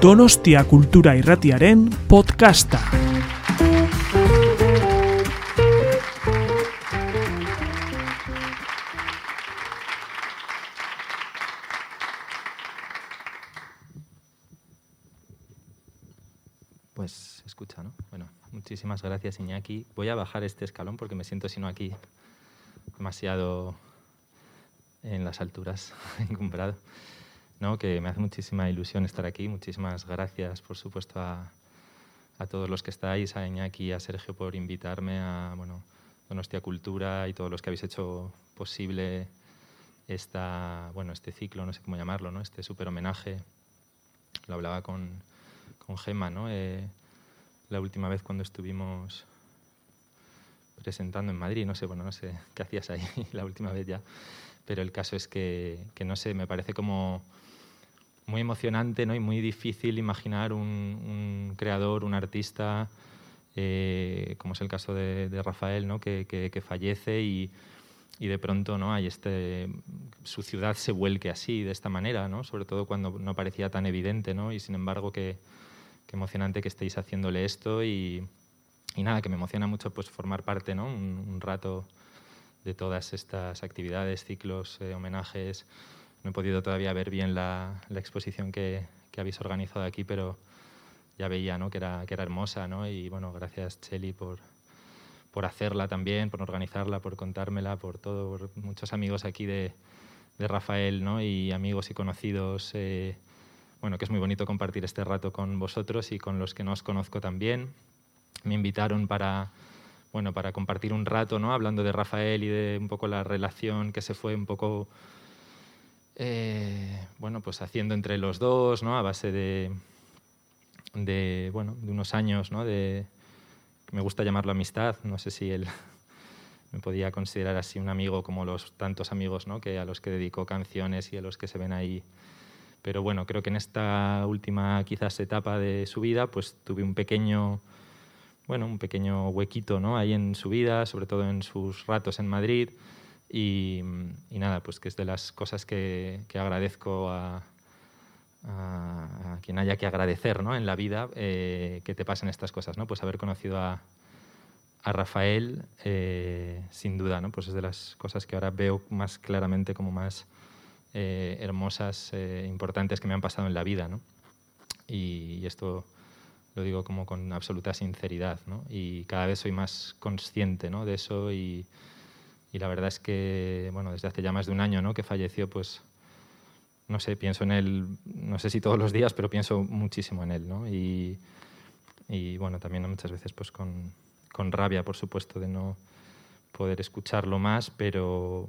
Donostia Kultura Irratiaren podcasta. Pues escucha, ¿no? Bueno, muchísimas gracias Iñaki. Voy a bajar este escalón porque me siento sino aquí demasiado en las alturas encumbrado. ¿No? Que me hace muchísima ilusión estar aquí. Muchísimas gracias, por supuesto, a, a todos los que estáis, a Iñaki y a Sergio por invitarme a bueno, Donostia Cultura y todos los que habéis hecho posible esta, bueno, este ciclo, no sé cómo llamarlo, ¿no? este súper homenaje. Lo hablaba con, con Gema, ¿no? Eh, la última vez cuando estuvimos presentando en Madrid, no sé, bueno, no sé qué hacías ahí la última vez ya, pero el caso es que, que no sé, me parece como muy emocionante ¿no? y muy difícil imaginar un, un creador, un artista, eh, como es el caso de, de Rafael, ¿no? que, que, que fallece y, y, de pronto ¿no? hay este, su ciudad se vuelque así, de esta manera, ¿no? sobre todo cuando no parecía tan evidente, ¿no? y sin embargo que, que emocionante que estéis haciéndole esto y, y, nada, que me emociona mucho pues, formar parte ¿no? un, un rato de todas estas actividades, ciclos, eh, homenajes. No he podido todavía ver bien la, la exposición que, que, habéis organizado aquí, pero ya veía ¿no? que, era, que era hermosa. ¿no? Y bueno, gracias Cheli por, por hacerla también, por organizarla, por contármela, por todo, por muchos amigos aquí de, de Rafael ¿no? y amigos y conocidos. Eh, bueno, que es muy bonito compartir este rato con vosotros y con los que no os conozco también. Me invitaron para, bueno, para compartir un rato, ¿no? hablando de Rafael y de un poco la relación que se fue un poco eh, bueno, pues haciendo entre los dos, ¿no? a base de, de, bueno, de unos años, ¿no? de, me gusta llamarlo amistad, no sé si él me podía considerar así un amigo como los tantos amigos ¿no? que a los que dedicó canciones y a los que se ven ahí. Pero bueno, creo que en esta última quizás etapa de su vida, pues tuve un pequeño, bueno, un pequeño huequito ¿no? ahí en su vida, sobre todo en sus ratos en Madrid. Y, y, nada, pues que es de las cosas que, que agradezco a, a, a, quien haya que agradecer ¿no? en la vida eh, que te pasen estas cosas, ¿no? Pues haber conocido a, a Rafael, eh, sin duda, ¿no? Pues es de las cosas que ahora veo más claramente como más eh, hermosas, eh, importantes que me han pasado en la vida, ¿no? Y, y, esto lo digo como con absoluta sinceridad, ¿no? Y cada vez soy más consciente ¿no? de eso y y la verdad es que, bueno, desde hace ya más de un año ¿no? que falleció, pues, no sé, pienso en él, no sé si todos los días, pero pienso muchísimo en él, ¿no? Y, y bueno, también muchas veces pues con, con, rabia, por supuesto, de no poder escucharlo más, pero,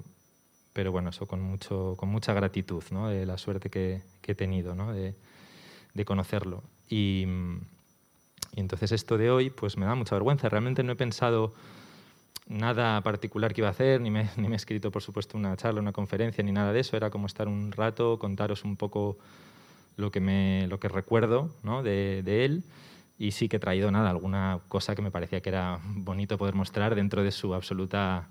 pero bueno, eso con, mucho, con mucha gratitud, ¿no? De la suerte que, que he tenido, ¿no? De, de conocerlo. Y, y entonces esto de hoy, pues me da mucha vergüenza. Realmente no he pensado nada particular que iba a hacer, ni me, ni me, he escrito, por supuesto, una charla, una conferencia, ni nada de eso. Era como estar un rato, contaros un poco lo que, me, lo que recuerdo ¿no? de, de, él. Y sí que he traído nada, alguna cosa que me parecía que era bonito poder mostrar dentro de su absoluta,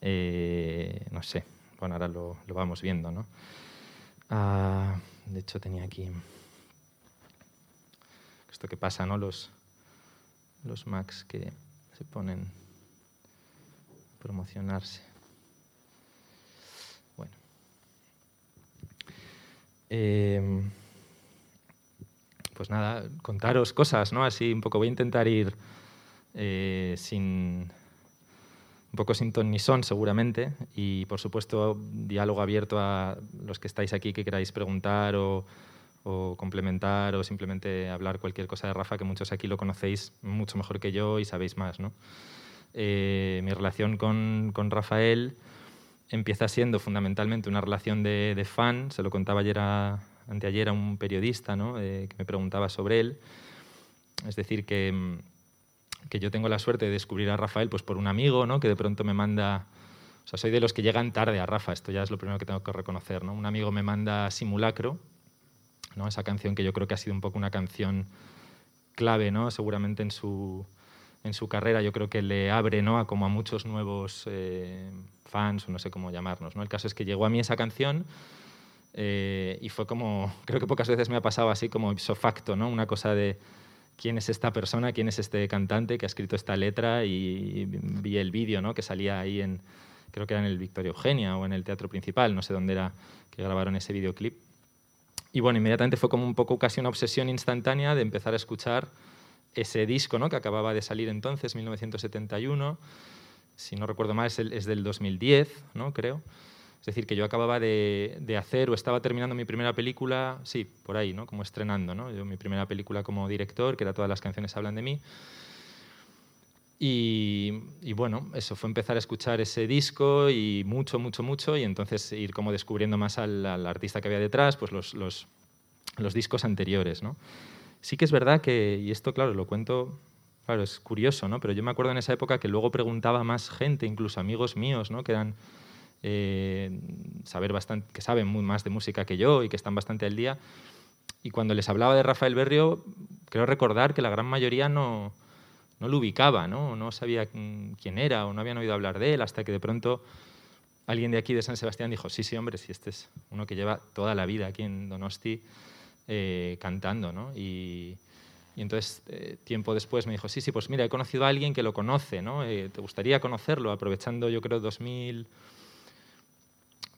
eh, no sé, bueno, ahora lo, lo vamos viendo. ¿no? Ah, de hecho, tenía aquí esto que pasa, ¿no? Los, los Macs que se ponen promocionarse. Bueno. Eh, pues nada, contaros cosas, ¿no? Así un poco voy a intentar ir eh, sin un poco sin ton ni son seguramente y por supuesto diálogo abierto a los que estáis aquí que queráis preguntar o, o, complementar o simplemente hablar cualquier cosa de Rafa que muchos aquí lo conocéis mucho mejor que yo y sabéis más, ¿no? Eh, mi relación con, con, Rafael empieza siendo fundamentalmente una relación de, de fan, se lo contaba ayer a, anteayer a un periodista ¿no? eh, que me preguntaba sobre él, es decir, que, que, yo tengo la suerte de descubrir a Rafael pues, por un amigo ¿no? que de pronto me manda, o sea, soy de los que llegan tarde a Rafa, esto ya es lo primero que tengo que reconocer, ¿no? un amigo me manda Simulacro, ¿no? esa canción que yo creo que ha sido un poco una canción clave, ¿no? seguramente en su, en su carrera yo creo que le abre ¿no? a como a muchos nuevos eh, fans o no sé cómo llamarnos. ¿no? El caso es que llegó a mí esa canción Eh, y fue como, creo que pocas veces me ha pasado así como ipso facto, ¿no? Una cosa de quién es esta persona, quién es este cantante que ha escrito esta letra y vi el vídeo, ¿no? Que salía ahí en, creo que era en el Victoria Eugenia o en el Teatro Principal, no sé dónde era que grabaron ese videoclip. Y bueno, inmediatamente fue como un poco casi una obsesión instantánea de empezar a escuchar ese disco ¿no? que acababa de salir entonces, 1971. Si no recuerdo mal, es, es del 2010, ¿no? creo. Es decir, que yo acababa de, de, hacer o estaba terminando mi primera película, sí, por ahí, ¿no? como estrenando, ¿no? Yo, mi primera película como director, que era Todas las canciones hablan de mí. Y, bueno, eso fue empezar a escuchar ese disco y mucho, mucho, mucho, y entonces ir como descubriendo más al, artista que había detrás, pues los, los, los, discos anteriores. ¿no? Sí que es verdad que, y esto claro, lo cuento, claro, es curioso, ¿no? pero yo me acuerdo en esa época que luego preguntaba más gente, incluso amigos míos, ¿no? que eran... Eh, saber bastante, que saben más de música que yo y que están bastante al día. Y cuando les hablaba de Rafael Berrio, creo recordar que la gran mayoría no, no lo ubicaba, ¿no? no sabía quién era o no habían oído hablar de él hasta que de pronto alguien de aquí de San Sebastián dijo, sí, sí, hombre, si este es uno que lleva toda la vida aquí en Donosti eh, cantando. ¿no? Y, entonces, eh, tiempo después me dijo, sí, sí, pues mira, he conocido a alguien que lo conoce, ¿no? Eh, ¿te gustaría conocerlo? Aprovechando, yo creo, 2000...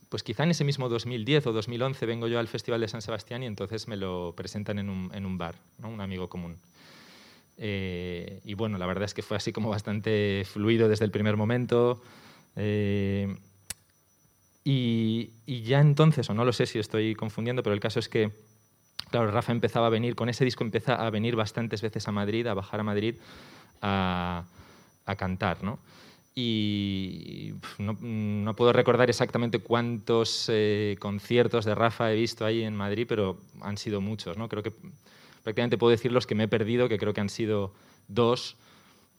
Pues quizá en ese mismo 2010 o 2011 vengo yo al Festival de San Sebastián y entonces me lo presentan en un, en un bar, ¿no? un amigo común. Eh, y bueno, la verdad es que fue así como bastante fluido desde el primer momento. Eh, y, ya entonces, o no lo sé si estoy confundiendo, pero el caso es que, claro, Rafa empezaba a venir, con ese disco empieza a venir bastantes veces a Madrid, a bajar a Madrid a, cantar, ¿no? Y no, no, puedo recordar exactamente cuántos eh, conciertos de Rafa he visto ahí en Madrid, pero han sido muchos, ¿no? Creo que prácticamente puedo decir los que me he perdido, que creo que han sido dos,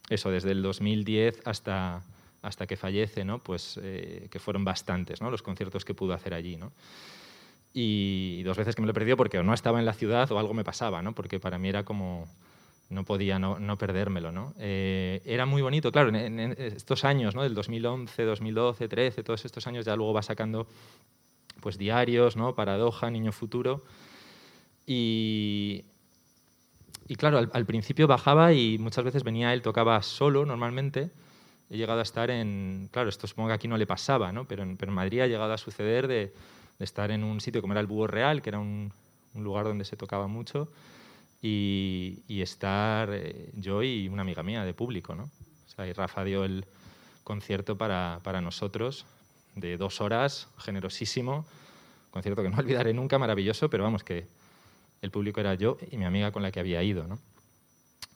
eso, desde el 2010 hasta, hasta que fallece, ¿no? pues, eh, que fueron bastantes ¿no? los conciertos que pudo hacer allí. ¿no? Y dos veces que me lo he perdido porque no estaba en la ciudad o algo me pasaba, ¿no? porque para mí era como no podía no, no perdérmelo. ¿no? Eh, era muy bonito, claro, en, estos años, ¿no? del 2011, 2012, 13, todos estos años ya luego va sacando pues, diarios, ¿no? Paradoja, Niño Futuro. Y y claro, al, principio bajaba y muchas veces venía él, tocaba solo normalmente. He llegado a estar en, claro, esto supongo que aquí no le pasaba, ¿no? pero, en, Madrid ha llegado a suceder de, estar en un sitio como era el Búho Real, que era un, lugar donde se tocaba mucho, y, estar eh, yo y una amiga mía de público. ¿no? O sea, y Rafa dio el concierto para, para nosotros de dos horas, generosísimo, concierto que no olvidaré nunca, maravilloso, pero vamos, que el público era yo y mi amiga con la que había ido. ¿no?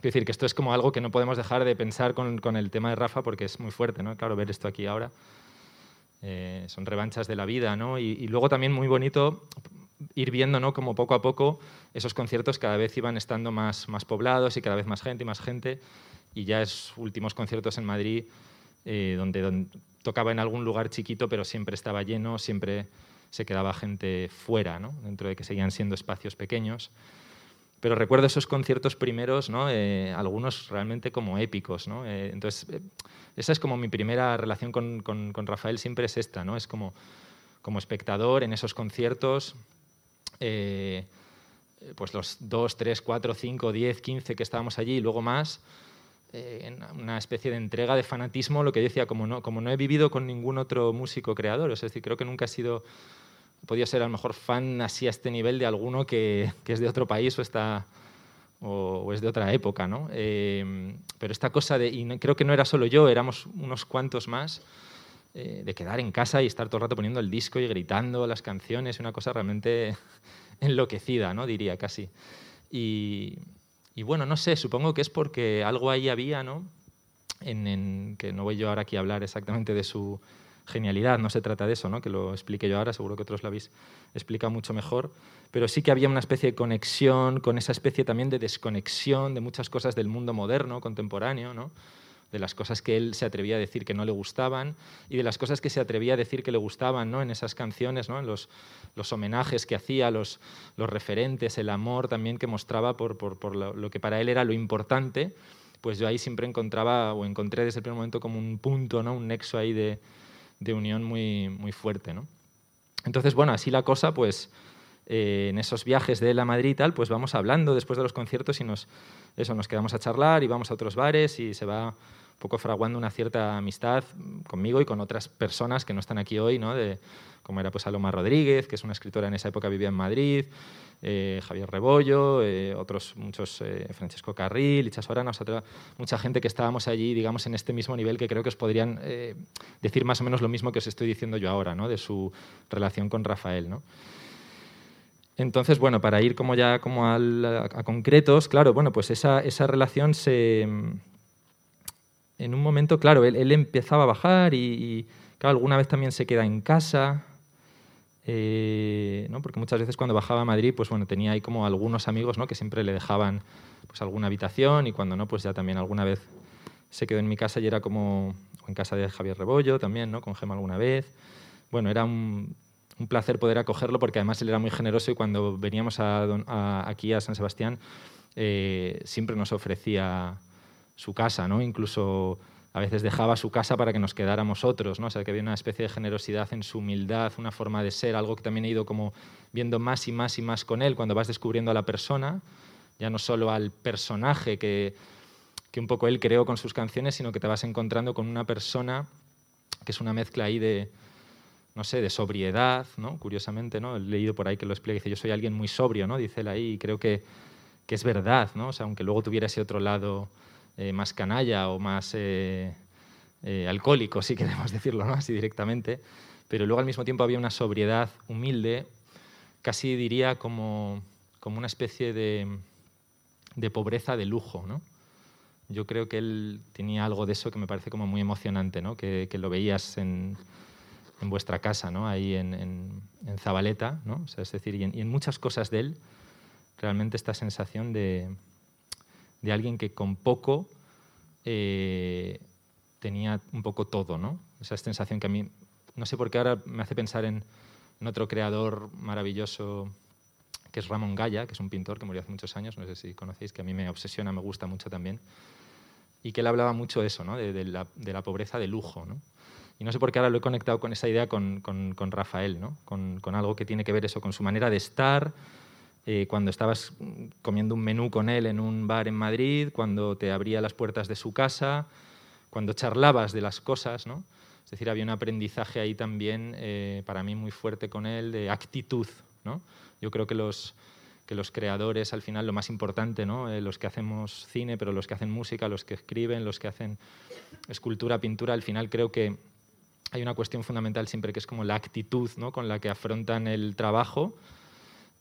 Quiero decir que esto es como algo que no podemos dejar de pensar con, con el tema de Rafa porque es muy fuerte, ¿no? Claro, ver esto aquí ahora. Eh, son revanchas de la vida, ¿no? Y, luego también muy bonito ir viendo, ¿no? Como poco a poco esos conciertos cada vez iban estando más, más poblados y cada vez más gente y más gente. Y ya es últimos conciertos en Madrid eh, donde, tocaba en algún lugar chiquito, pero siempre estaba lleno, siempre se quedaba gente fuera, dentro de que seguían siendo espacios pequeños. Pero recuerdo esos conciertos primeros, ¿no? Eh, algunos realmente como épicos. ¿no? Eh, entonces, eh, esa es como mi primera relación con, con, con, Rafael, siempre es esta, ¿no? es como, como espectador en esos conciertos. pues los 2, 3, 4, 5, 10, 15 que estábamos allí y luego más, en una especie de entrega de fanatismo, lo que decía, como no, como no he vivido con ningún otro músico creador, es decir, creo que nunca he sido podía ser a lo mejor fan así a este nivel de alguno que, que es de otro país o está o, es de otra época, ¿no? Eh, pero esta cosa de, y creo que no era solo yo, éramos unos cuantos más, eh, de quedar en casa y estar todo el rato poniendo el disco y gritando las canciones, una cosa realmente enloquecida, ¿no? Diría casi. Y, y, bueno, no sé, supongo que es porque algo ahí había, ¿no? En, en, que no voy yo ahora aquí a hablar exactamente de su genialidad, no se trata de eso, ¿no? que lo explique yo ahora, seguro que otros lo habéis explicado mucho mejor, pero sí que había una especie de conexión con esa especie también de desconexión de muchas cosas del mundo moderno, contemporáneo, ¿no? de las cosas que él se atrevía a decir que no le gustaban y de las cosas que se atrevía a decir que le gustaban ¿no? en esas canciones, ¿no? en los, los homenajes que hacía, los, los referentes, el amor también que mostraba por, por, por lo, lo que para él era lo importante, pues yo ahí siempre encontraba o encontré desde el primer momento como un punto, ¿no? un nexo ahí de, de unión muy, muy fuerte. ¿no? Entonces, bueno, así la cosa, pues eh, en esos viajes de él a Madrid y tal, pues vamos hablando después de los conciertos y nos, eso, nos quedamos a charlar y vamos a otros bares y se va poco fraguando una cierta amistad conmigo y con otras personas que no están aquí hoy, ¿no? De, como era pues Aloma Rodríguez, que es una escritora en esa época vivía en Madrid, eh, Javier Rebollo, eh, otros muchos, eh, Francesco Carril, Licha Sorana, mucha gente que estábamos allí, digamos, en este mismo nivel que creo que os podrían decir más o menos lo mismo que os estoy diciendo yo ahora, ¿no? de su relación con Rafael. ¿no? Entonces, bueno, para ir como ya como a, concretos, claro, bueno, pues esa, esa, relación se... En un momento, claro, él, empezaba a bajar y, alguna vez también se queda en casa, eh, ¿no? porque muchas veces cuando bajaba a Madrid, pues bueno, tenía ahí como algunos amigos ¿no? que siempre le dejaban pues alguna habitación y cuando no, pues ya también alguna vez se quedó en mi casa y era como, en casa de Javier Rebollo también, ¿no? con Gema alguna vez. Bueno, era un, un placer poder acogerlo porque además él era muy generoso y cuando veníamos a, aquí a San Sebastián eh, siempre nos ofrecía su casa, ¿no? incluso a veces dejaba su casa para que nos quedáramos otros, ¿no? O sea, que había una especie de generosidad en su humildad, una forma de ser, algo que también he ido como viendo más y más y más con él cuando vas descubriendo a la persona, ya no solo al personaje que, que un poco él creó con sus canciones, sino que te vas encontrando con una persona que es una mezcla ahí de, no sé, de sobriedad, ¿no? Curiosamente, ¿no? He leído por ahí que lo explica, dice, yo soy alguien muy sobrio, ¿no? Dice él ahí, y creo que, que es verdad, ¿no? O sea, aunque luego tuviera ese otro lado eh, más canalla o más eh, eh, alcohólico, si queremos decirlo así directamente, pero luego al mismo tiempo había una sobriedad humilde, casi diría como, como una especie de, de pobreza de lujo. ¿no? Yo creo que él tenía algo de eso que me parece como muy emocionante, ¿no? que, lo veías en, en, vuestra casa, ¿no? ahí en, en, Zabaleta, ¿no? Es decir, y en, y en muchas cosas de él, realmente esta sensación de, de alguien que con poco eh, tenía un poco todo, ¿no? Esa sensación que a mí, no sé por qué ahora me hace pensar en, otro creador maravilloso que es Ramón Gaya, que es un pintor que murió hace muchos años, no sé si conocéis, que a mí me obsesiona, me gusta mucho también, y que él hablaba mucho de eso, ¿no? de, la, pobreza de lujo. ¿no? Y no sé por qué ahora lo he conectado con esa idea con, Rafael, ¿no? con, con, algo que tiene que ver eso, con su manera de estar, eh, cuando estabas comiendo un menú con él en un bar en Madrid, cuando te abría las puertas de su casa, cuando charlabas de las cosas, ¿no? Es decir, había un aprendizaje ahí también eh, para mí muy fuerte con él de actitud, ¿no? Yo creo que los, que los creadores, al final, lo más importante, ¿no? Eh, los que hacemos cine, pero los que hacen música, los que escriben, los que hacen escultura, pintura, al final creo que hay una cuestión fundamental siempre que es como la actitud ¿no? con la que afrontan el trabajo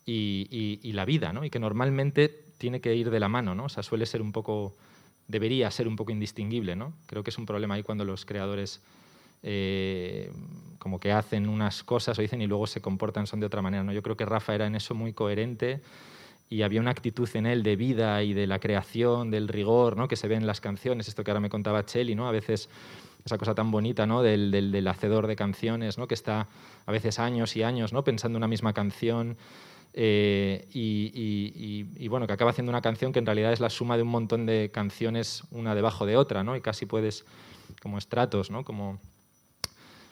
y, la vida, ¿no? y que normalmente tiene que ir de la mano, ¿no? o sea, suele ser un poco, debería ser un poco indistinguible. ¿no? Creo que es un problema ahí cuando los creadores eh, como que hacen unas cosas o dicen y luego se comportan son de otra manera. ¿no? Yo creo que Rafa era en eso muy coherente y había una actitud en él de vida y de la creación, del rigor, ¿no? que se ve en las canciones, esto que ahora me contaba Cheli, ¿no? a veces esa cosa tan bonita ¿no? del, del, del hacedor de canciones, ¿no? que está a veces años y años ¿no? pensando una misma canción, eh, y, bueno, que acaba haciendo una canción que en realidad es la suma de un montón de canciones una debajo de otra, ¿no? Y casi puedes, como estratos, ¿no? Como,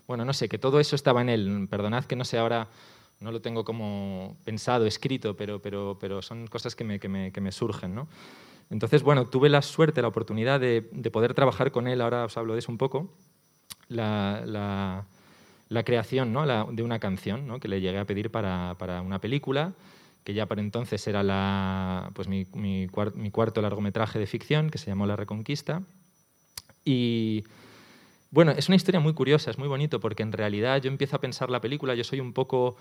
bueno, no sé, que todo eso estaba en él. Perdonad que no sé ahora, no lo tengo como pensado, escrito, pero, pero, pero son cosas que me, que me, que me surgen, ¿no? Entonces, bueno, tuve la suerte, la oportunidad de, de, poder trabajar con él, ahora os hablo de eso un poco. la, la la creación ¿no? de una canción que le llegué a pedir para, para, una película, que ya por entonces era la, pues mi, mi, cuarto largometraje de ficción, que se llamó La Reconquista. Y bueno, es una historia muy curiosa, es muy bonito, porque en realidad yo empiezo a pensar la película, yo soy un poco...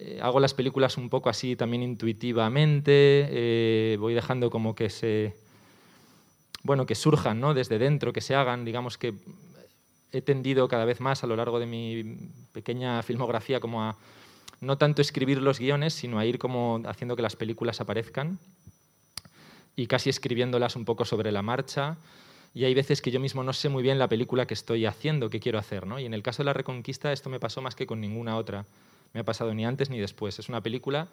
Eh, hago las películas un poco así también intuitivamente, eh, voy dejando como que se... Bueno, que surjan ¿no? desde dentro, que se hagan, digamos que he tendido cada vez más a lo largo de mi pequeña filmografía como a no tanto escribir los guiones, sino a ir como haciendo que las películas aparezcan y casi escribiéndolas un poco sobre la marcha. Y hay veces que yo mismo no sé muy bien la película que estoy haciendo, qué quiero hacer. ¿no? Y en el caso de La Reconquista esto me pasó más que con ninguna otra. Me ha pasado ni antes ni después. Es una película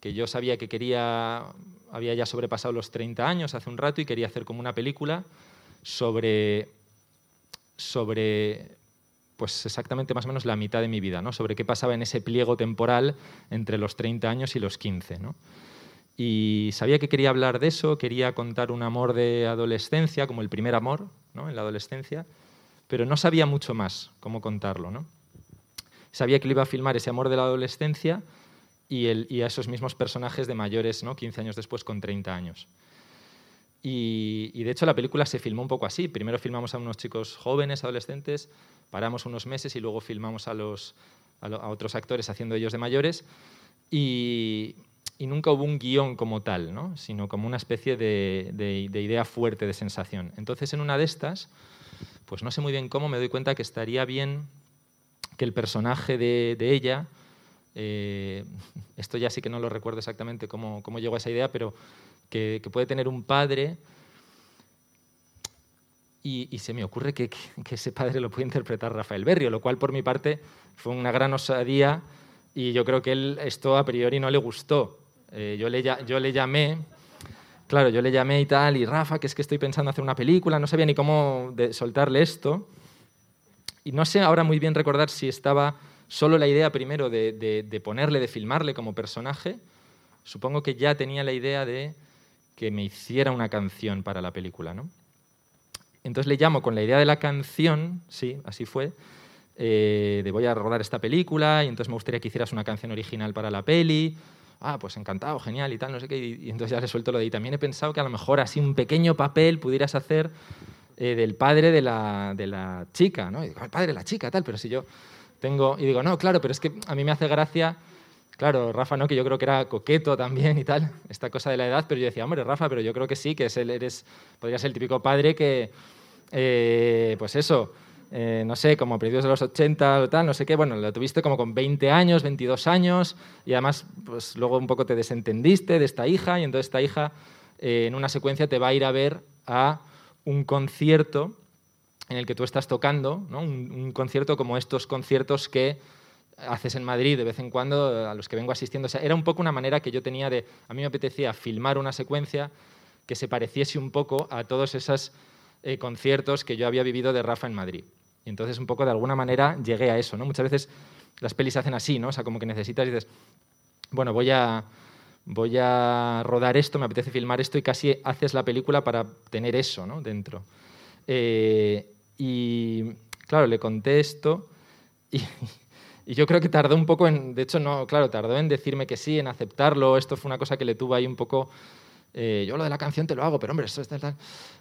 que yo sabía que quería, había ya sobrepasado los 30 años hace un rato y quería hacer como una película sobre sobre pues exactamente más o menos la mitad de mi vida, ¿no? sobre qué pasaba en ese pliego temporal entre los 30 años y los 15. ¿no? Y sabía que quería hablar de eso, quería contar un amor de adolescencia, como el primer amor ¿no? en la adolescencia, pero no sabía mucho más cómo contarlo. ¿no? Sabía que le iba a filmar ese amor de la adolescencia y, el, y a esos mismos personajes de mayores, ¿no? 15 años después, con 30 años. Y, de hecho la película se filmó un poco así. Primero filmamos a unos chicos jóvenes, adolescentes, paramos unos meses y luego filmamos a, los, a, otros actores haciendo ellos de mayores. Y, nunca hubo un guion como tal, ¿no? sino como una especie de, de, de, idea fuerte, de sensación. Entonces, en una de estas, pues no sé muy bien cómo, me doy cuenta que estaría bien que el personaje de, de ella, eh, esto ya sí que no lo recuerdo exactamente cómo, cómo llegó a esa idea, pero que, que puede tener un padre y, y, se me ocurre que, que, ese padre lo puede interpretar Rafael Berrio, lo cual por mi parte fue una gran osadía y yo creo que él esto a priori no le gustó. Eh, yo, le, yo le llamé, claro, yo le llamé y tal, y Rafa, que es que estoy pensando hacer una película, no sabía ni cómo de soltarle esto. Y no sé ahora muy bien recordar si estaba solo la idea primero de, de, de ponerle, de filmarle como personaje. Supongo que ya tenía la idea de que me hiciera una canción para la película, ¿no? Entonces le llamo con la idea de la canción, sí, así fue, eh, de voy a rodar esta película y entonces me gustaría que hicieras una canción original para la peli. Ah, pues encantado, genial y tal, no sé qué. Y, entonces ya le suelto lo de, y también he pensado que a lo mejor así un pequeño papel pudieras hacer eh, del padre de la, de la chica, ¿no? Y digo, el padre de la chica, tal, pero si yo tengo... Y digo, no, claro, pero es que a mí me hace gracia... Claro, Rafa, ¿no? que yo creo que era coqueto también y tal, esta cosa de la edad, pero yo decía, hombre, Rafa, pero yo creo que sí, que es el, eres, podría ser el típico padre que, eh, pues eso, eh, no sé, como principios de los 80 o tal, no sé qué, bueno, lo tuviste como con 20 años, 22 años, y además, pues luego un poco te desentendiste de esta hija, y entonces esta hija eh, en una secuencia te va a ir a ver a un concierto en el que tú estás tocando, ¿no? un, un concierto como estos conciertos que haces en Madrid de vez en cuando, a los que vengo asistiendo. Era un poco una manera que yo tenía de, a mí me apetecía filmar una secuencia que se pareciese un poco a todos esos eh, conciertos que yo había vivido de Rafa en Madrid. Y entonces un poco de alguna manera llegué a eso. ¿no? Muchas veces las pelis se hacen así, ¿no? o sea, como que necesitas y dices, bueno, voy a, voy a rodar esto, me apetece filmar esto y casi haces la película para tener eso ¿no? dentro. Eh, y claro, le conté esto y, y yo creo que tardó un poco en, de hecho, no, claro, tardó en decirme que sí, en aceptarlo. Esto fue una cosa que le tuvo ahí un poco. Eh, yo lo de la canción te lo hago, pero hombre, esto es tal,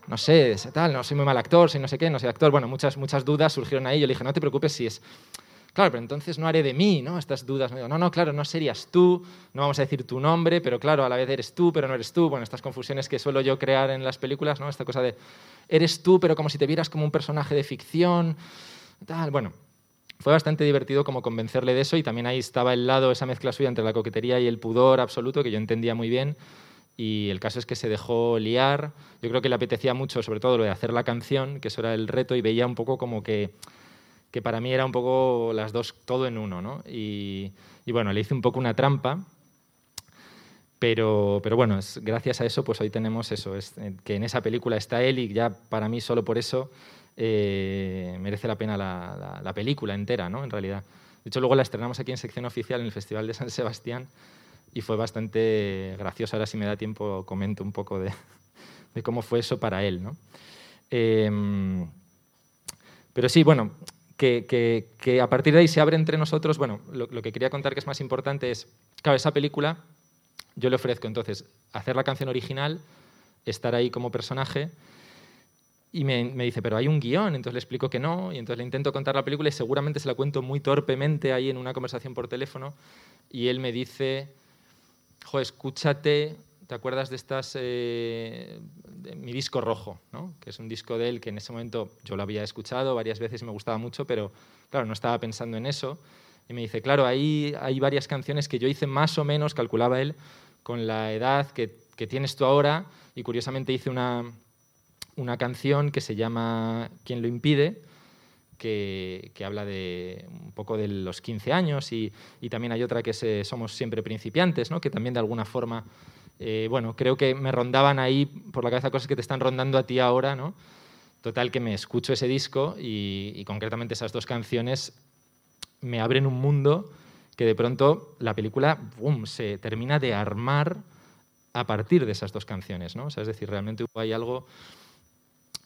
no sé, es tal, no soy muy mal actor, soy no sé qué, no soy actor. Bueno, muchas, muchas dudas surgieron ahí. Yo le dije, no te preocupes si es. Claro, pero entonces no haré de mí, ¿no? Estas dudas. No, no, claro, no serías tú, no vamos a decir tu nombre, pero claro, a la vez eres tú, pero no eres tú. Bueno, estas confusiones que suelo yo crear en las películas, ¿no? Esta cosa de eres tú, pero como si te vieras como un personaje de ficción, tal. Bueno, fue bastante divertido como convencerle de eso y también ahí estaba el lado, esa mezcla suya entre la coquetería y el pudor absoluto que yo entendía muy bien y el caso es que se dejó liar. Yo creo que le apetecía mucho, sobre todo lo de hacer la canción, que eso era el reto y veía un poco como que, que para mí era un poco las dos, todo en uno, ¿no? Y, y bueno, le hice un poco una trampa, pero, pero bueno, es, gracias a eso pues hoy tenemos eso, es, que en esa película está él y ya para mí solo por eso eh, merece la pena la, la, la, película entera, ¿no? En realidad. De hecho, luego la estrenamos aquí en sección oficial en el Festival de San Sebastián y fue bastante gracioso. Ahora, si me da tiempo, comento un poco de, de cómo fue eso para él, ¿no? Eh, pero sí, bueno, que, a partir de ahí se abre entre nosotros. Bueno, lo, lo, que quería contar que es más importante es, claro, esa película, yo le ofrezco entonces hacer la canción original, estar ahí como personaje y me, dice, pero hay un guion, entonces le explico que no, y entonces le intento contar la película y seguramente se la cuento muy torpemente ahí en una conversación por teléfono, y él me dice, jo, escúchate, ¿te acuerdas de estas, eh, de mi disco rojo, ¿no? que es un disco de él que en ese momento yo lo había escuchado varias veces y me gustaba mucho, pero claro, no estaba pensando en eso, y me dice, claro, ahí hay varias canciones que yo hice más o menos, calculaba él, con la edad que, que tienes tú ahora, y curiosamente hice una una canción que se llama ¿Quién lo impide? Que, habla de un poco de los 15 años y, también hay otra que es eh, Somos siempre principiantes, ¿no? que también de alguna forma, eh, bueno, creo que me rondaban ahí por la cabeza cosas que te están rondando a ti ahora, ¿no? Total que me escucho ese disco y, concretamente esas dos canciones me abren un mundo que de pronto la película se termina de armar a partir de esas dos canciones. ¿no? es decir, realmente hay algo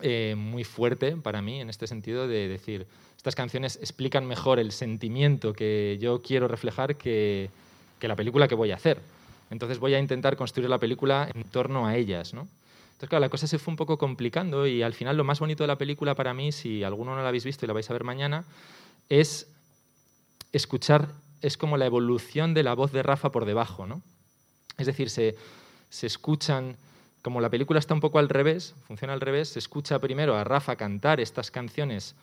eh, muy fuerte para mí en este sentido de decir, estas canciones explican mejor el sentimiento que yo quiero reflejar que, que la película que voy a hacer. Entonces voy a intentar construir la película en torno a ellas. ¿no? Entonces, claro, la cosa se fue un poco complicando y al final lo más bonito de la película para mí, si alguno no la habéis visto y la vais a ver mañana, es escuchar, es como la evolución de la voz de Rafa por debajo, ¿no? Es decir, se, se escuchan, como la película está un poco al revés, funciona al revés, se escucha primero a Rafa cantar estas canciones,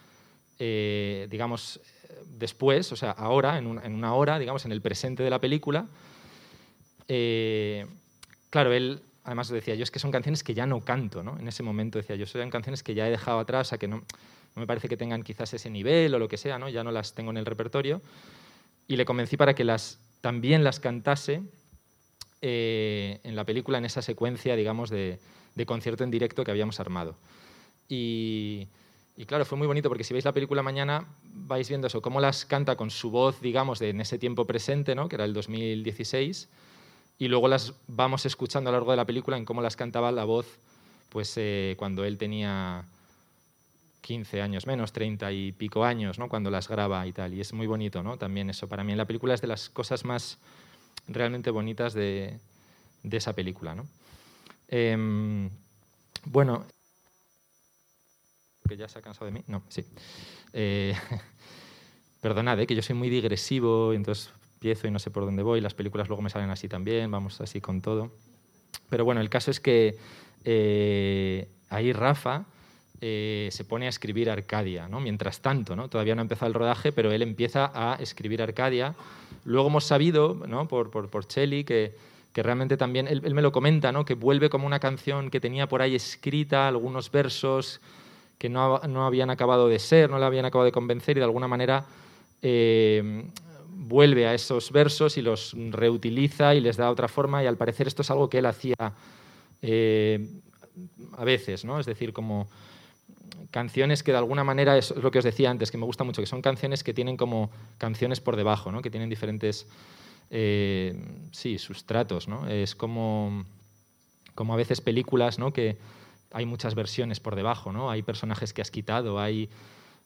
eh, digamos, después, o sea, ahora, en una, hora, digamos, en el presente de la película. Eh, claro, él además decía yo, es que son canciones que ya no canto, ¿no? En ese momento decía yo, son canciones que ya he dejado atrás, a que no, no, me parece que tengan quizás ese nivel o lo que sea, ¿no? Ya no las tengo en el repertorio. Y le convencí para que las, también las cantase eh, en la película, en esa secuencia, digamos, de, de, concierto en directo que habíamos armado. Y, y, claro, fue muy bonito porque si veis la película mañana vais viendo eso, cómo las canta con su voz, digamos, de en ese tiempo presente, ¿no? que era el 2016, y luego las vamos escuchando a lo largo de la película en cómo las cantaba la voz pues, eh, cuando él tenía 15 años menos, 30 y pico años, ¿no? cuando las graba y tal. Y es muy bonito ¿no? también eso. Para mí en la película es de las cosas más realmente bonitas de, de esa película. ¿no? Eh, bueno, que ya se ha cansado de mí. No, sí. Eh, perdonad, ¿eh? que yo soy muy digresivo, y entonces empiezo y no sé por dónde voy, las películas luego me salen así también, vamos así con todo. Pero bueno, el caso es que eh, ahí Rafa eh, se pone a escribir Arcadia, ¿no? mientras tanto, ¿no? todavía no ha empezado el rodaje, pero él empieza a escribir Arcadia. Luego hemos sabido, ¿no? por, por, por que, que realmente también, él, él, me lo comenta, ¿no? que vuelve como una canción que tenía por ahí escrita, algunos versos que no, no habían acabado de ser, no le habían acabado de convencer y de alguna manera eh, vuelve a esos versos y los reutiliza y les da otra forma y al parecer esto es algo que él hacía eh, a veces, ¿no? Es decir, como canciones que de alguna manera, es lo que os decía antes, que me gusta mucho, que son canciones que tienen como canciones por debajo, ¿no? Que tienen diferentes, eh, sí, sustratos, ¿no? Es como, como a veces películas, ¿no? Que hay muchas versiones por debajo, ¿no? Hay personajes que has quitado, hay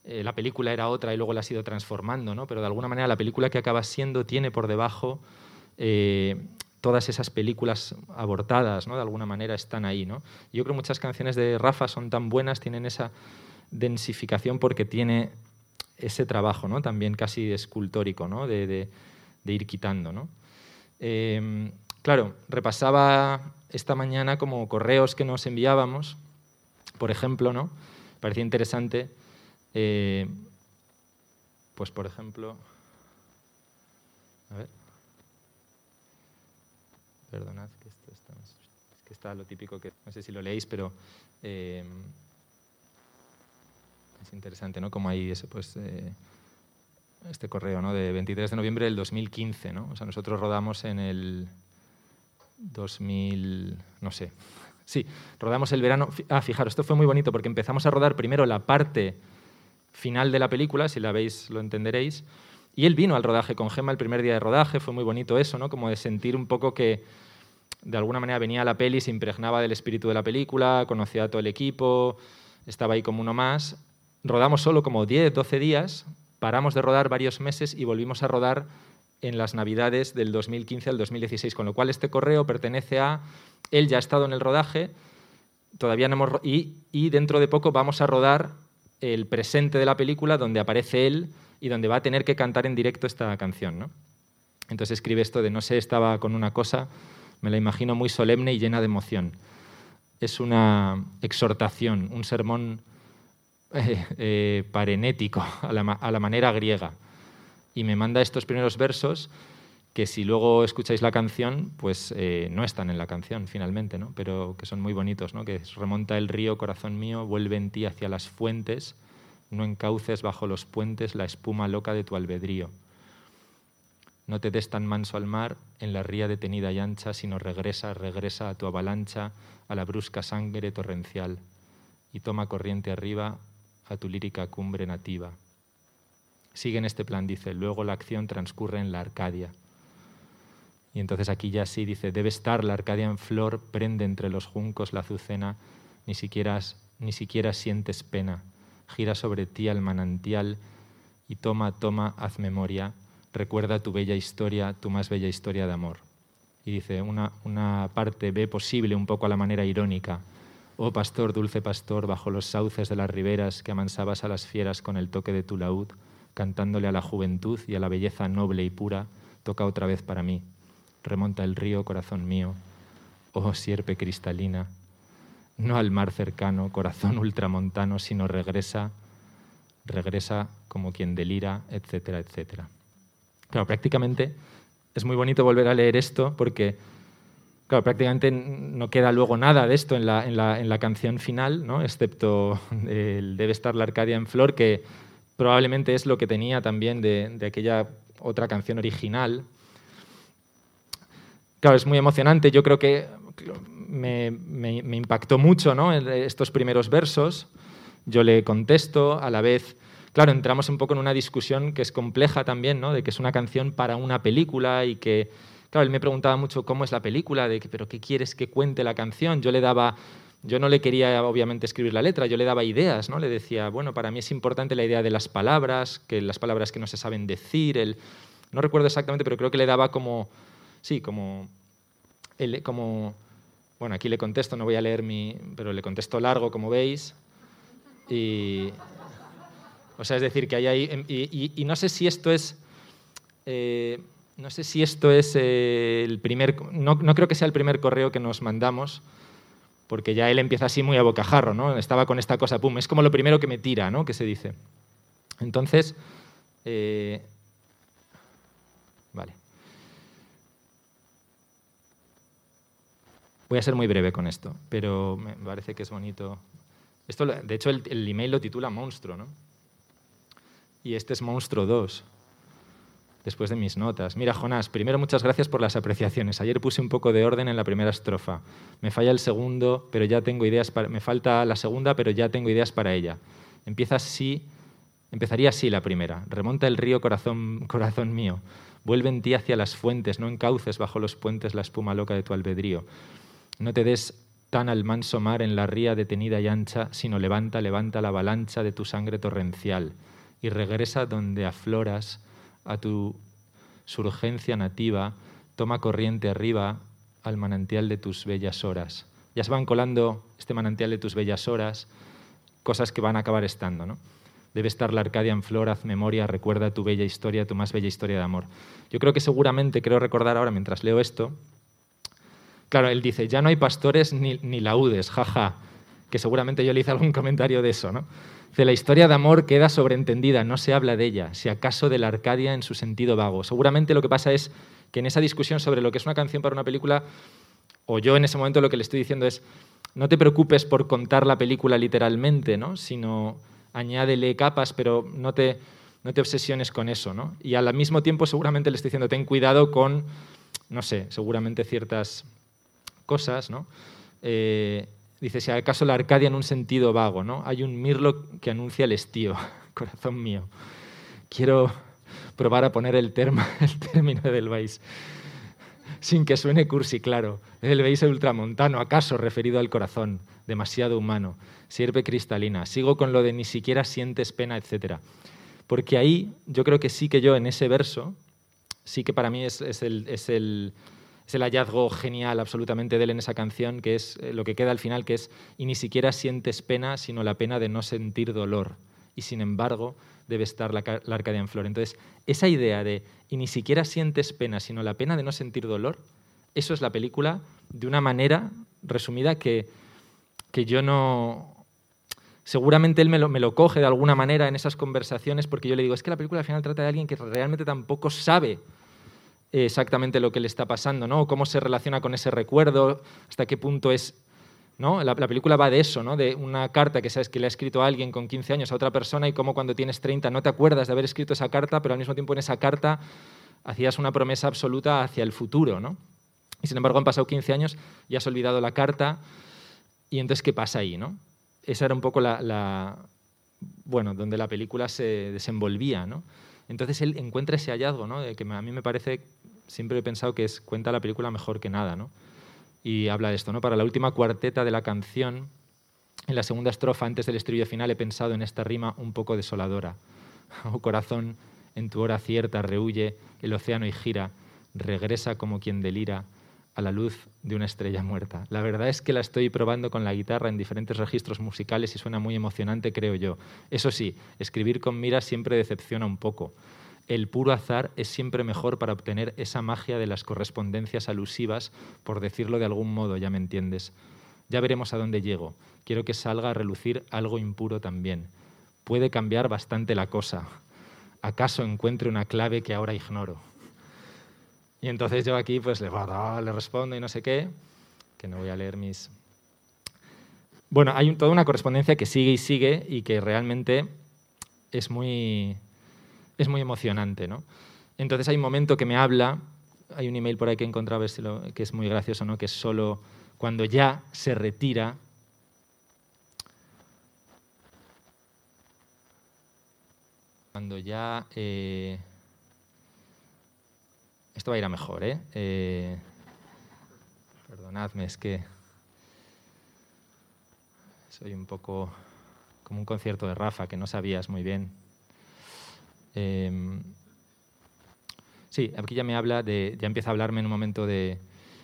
eh, la película era otra y luego la has ido transformando, ¿no? pero de alguna manera la película que acaba siendo tiene por debajo eh, todas esas películas abortadas, ¿no? de alguna manera están ahí. ¿no? Yo creo que muchas canciones de Rafa son tan buenas, tienen esa densificación porque tiene ese trabajo ¿no? también casi escultórico ¿no? de, ir quitando. ¿no? Eh, claro, repasaba esta mañana como correos que nos enviábamos, por ejemplo, ¿no? parecía interesante eh, pues, por ejemplo, a ver, perdonad que esto está, es que está lo típico que, no sé si lo leéis, pero eh, es interesante, ¿no? Como hay ese, pues, eh, este correo, ¿no? De 23 de noviembre del 2015, ¿no? O sea, nosotros rodamos en el 2000, no sé, sí, rodamos el verano. Ah, fijaros, esto fue muy bonito porque empezamos a rodar primero la parte final de la película, si la veis lo entenderéis. Y él vino al rodaje con Gemma el primer día de rodaje, fue muy bonito eso, ¿no? Como de sentir un poco que de alguna manera venía a la peli, se impregnaba del espíritu de la película, conocía a todo el equipo, estaba ahí como uno más. Rodamos solo como 10, 12 días, paramos de rodar varios meses y volvimos a rodar en las Navidades del 2015 al 2016, con lo cual este correo pertenece a él ya ha estado en el rodaje, todavía no hemos y, y dentro de poco vamos a rodar el presente de la película donde aparece él y donde va a tener que cantar en directo esta canción. ¿no? Entonces escribe esto de no sé, estaba con una cosa, me la imagino muy solemne y llena de emoción. Es una exhortación, un sermón eh, eh, parenético a la, manera griega. Y me manda estos primeros versos que si luego escucháis la canción, pues eh, no están en la canción finalmente, ¿no? pero que son muy bonitos, ¿no? que remonta el río, corazón mío, vuelve en ti hacia las fuentes, no encauces bajo los puentes la espuma loca de tu albedrío. No te des tan manso al mar en la ría detenida y ancha, sino regresa, regresa a tu avalancha, a la brusca sangre torrencial. y toma corriente arriba a tu lírica cumbre nativa. Sigue en este plan, dice, luego la acción transcurre en la Arcadia. Y entonces aquí ya sí dice, debe estar la Arcadia en flor, prende entre los juncos la azucena, ni siquiera, ni siquiera sientes pena, gira sobre ti al manantial y toma, toma, haz memoria, recuerda tu bella historia, tu más bella historia de amor. Y dice, una, una parte ve posible un poco a la manera irónica, Oh pastor, dulce pastor, bajo los sauces de las riberas que amansabas a las fieras con el toque de tu laúd, cantándole a la juventud y a la belleza noble y pura, toca otra vez para mí. Remonta el río, corazón mío. Oh sierpe cristalina, no al mar cercano, corazón ultramontano, sino regresa, regresa como quien delira, etcétera, etcétera. Claro, prácticamente es muy bonito volver a leer esto porque Claro, prácticamente no queda luego nada de esto en la, en la, en la canción final, ¿no? excepto el Debe estar la Arcadia en flor, que probablemente es lo que tenía también de, de aquella otra canción original. Claro, es muy emocionante. Yo creo que me, me, impactó mucho ¿no? estos primeros versos. Yo le contesto, a la vez, claro, entramos un poco en una discusión que es compleja también, ¿no? de que es una canción para una película y que Claro, él me preguntaba mucho cómo es la película, de que, pero ¿qué quieres que cuente la canción? Yo le daba, yo no le quería obviamente escribir la letra, yo le daba ideas, ¿no? Le decía, bueno, para mí es importante la idea de las palabras, que las palabras que no se saben decir, el, no recuerdo exactamente, pero creo que le daba como, sí, como, el, como, bueno, aquí le contesto, no voy a leer mi, pero le contesto largo, como veis, y, o sea, es decir, que hay ahí, y, y, no sé si esto es... Eh, no sé si esto es el primer, no, creo que sea el primer correo que nos mandamos, porque ya él empieza así muy a bocajarro, ¿no? Estaba con esta cosa, pum, es como lo primero que me tira, ¿no? Que se dice. Entonces, eh, vale. Voy a ser muy breve con esto, pero me parece que es bonito. Esto, de hecho, el email lo titula Monstruo, ¿no? Y este es Monstruo 2 después de mis notas. Mira, Jonás, primero muchas gracias por las apreciaciones. Ayer puse un poco de orden en la primera estrofa. Me falla el segundo, pero ya tengo ideas para... Me falta la segunda, pero ya tengo ideas para ella. Empieza así, empezaría así la primera. Remonta el río corazón, corazón mío. Vuelve en ti hacia las fuentes, no encauces bajo los puentes la espuma loca de tu albedrío. No te des tan al manso mar en la ría detenida y ancha, sino levanta, levanta la avalancha de tu sangre torrencial y regresa donde afloras a tu surgencia nativa, toma corriente arriba al manantial de tus bellas horas. Ya se van colando este manantial de tus bellas horas, cosas que van a acabar estando, ¿no? Debe estar la Arcadia en flor, haz memoria, recuerda tu bella historia, tu más bella historia de amor. Yo creo que seguramente, creo recordar ahora mientras leo esto, claro, él dice, ya no hay pastores ni, ni laudes, jaja, que seguramente yo le hice algún comentario de eso, ¿no? La historia de amor queda sobreentendida, no se habla de ella, si acaso de la Arcadia en su sentido vago. Seguramente lo que pasa es que en esa discusión sobre lo que es una canción para una película, o yo en ese momento lo que le estoy diciendo es, no te preocupes por contar la película literalmente, ¿no? sino añádele capas, pero no te, no te obsesiones con eso. ¿no? Y al mismo tiempo seguramente le estoy diciendo, ten cuidado con, no sé, seguramente ciertas cosas, ¿no? Eh, Dice, si acaso la Arcadia en un sentido vago, ¿no? Hay un mirlo que anuncia el estío, corazón mío. Quiero probar a poner el, el término del Vais, sin que suene cursi, claro. El Vais ultramontano, acaso referido al corazón, demasiado humano, sirve cristalina. Sigo con lo de ni siquiera sientes pena, etc. Porque ahí yo creo que sí que yo en ese verso, sí que para mí es, es el es el hallazgo genial absolutamente de él en esa canción, que es eh, lo que queda al final, que es, y ni siquiera sientes pena, sino la pena de no sentir dolor. Y sin embargo, debe estar la, la Arcadia en flor. Entonces, esa idea de, y ni siquiera sientes pena, sino la pena de no sentir dolor, eso es la película de una manera resumida que, que yo no... Seguramente él me lo, me lo coge de alguna manera en esas conversaciones porque yo le digo, es que la película al final trata de alguien que realmente tampoco sabe exactamente lo que le está pasando, ¿no? cómo se relaciona con ese recuerdo, hasta qué punto es... ¿no? La, la, película va de eso, ¿no? de una carta que sabes que le ha escrito a alguien con 15 años a otra persona y cómo cuando tienes 30 no te acuerdas de haber escrito esa carta, pero al mismo tiempo en esa carta hacías una promesa absoluta hacia el futuro. ¿no? Y sin embargo han pasado 15 años y has olvidado la carta y entonces ¿qué pasa ahí? ¿no? esa era un poco la, bueno, donde la película se desenvolvía, ¿no? Entonces él encuentra ese hallazgo, ¿no? Que a mí me parece, siempre he pensado que es, cuenta la película mejor que nada, ¿no? Y habla de esto, ¿no? Para la última cuarteta de la canción, en la segunda estrofa, antes del estribillo final, he pensado en esta rima un poco desoladora. Oh corazón, en tu hora cierta rehuye el océano y gira, regresa como quien delira a la luz de una estrella muerta. La verdad es que la estoy probando con la guitarra en diferentes registros musicales y suena muy emocionante, creo yo. Eso sí, escribir con mira siempre decepciona un poco. El puro azar es siempre mejor para obtener esa magia de las correspondencias alusivas, por decirlo de algún modo, ya me entiendes. Ya veremos a dónde llego. Quiero que salga a relucir algo impuro también. Puede cambiar bastante la cosa. ¿Acaso encuentre una clave que ahora ignoro? Y entonces yo aquí pues le, respondo y no sé qué, que no voy a leer mis... Bueno, hay toda una correspondencia que sigue y sigue y que realmente es muy, es muy emocionante. ¿no? Entonces hay un momento que me habla, hay un email por ahí que he encontrado que es muy gracioso, ¿no? que es solo cuando ya se retira cuando ya eh, esto va a ir a mejor, ¿eh? ¿eh? Perdonadme, es que soy un poco como un concierto de Rafa, que no sabías muy bien. Em, sí, aquí ya me habla de, ya empieza a hablarme en un momento de...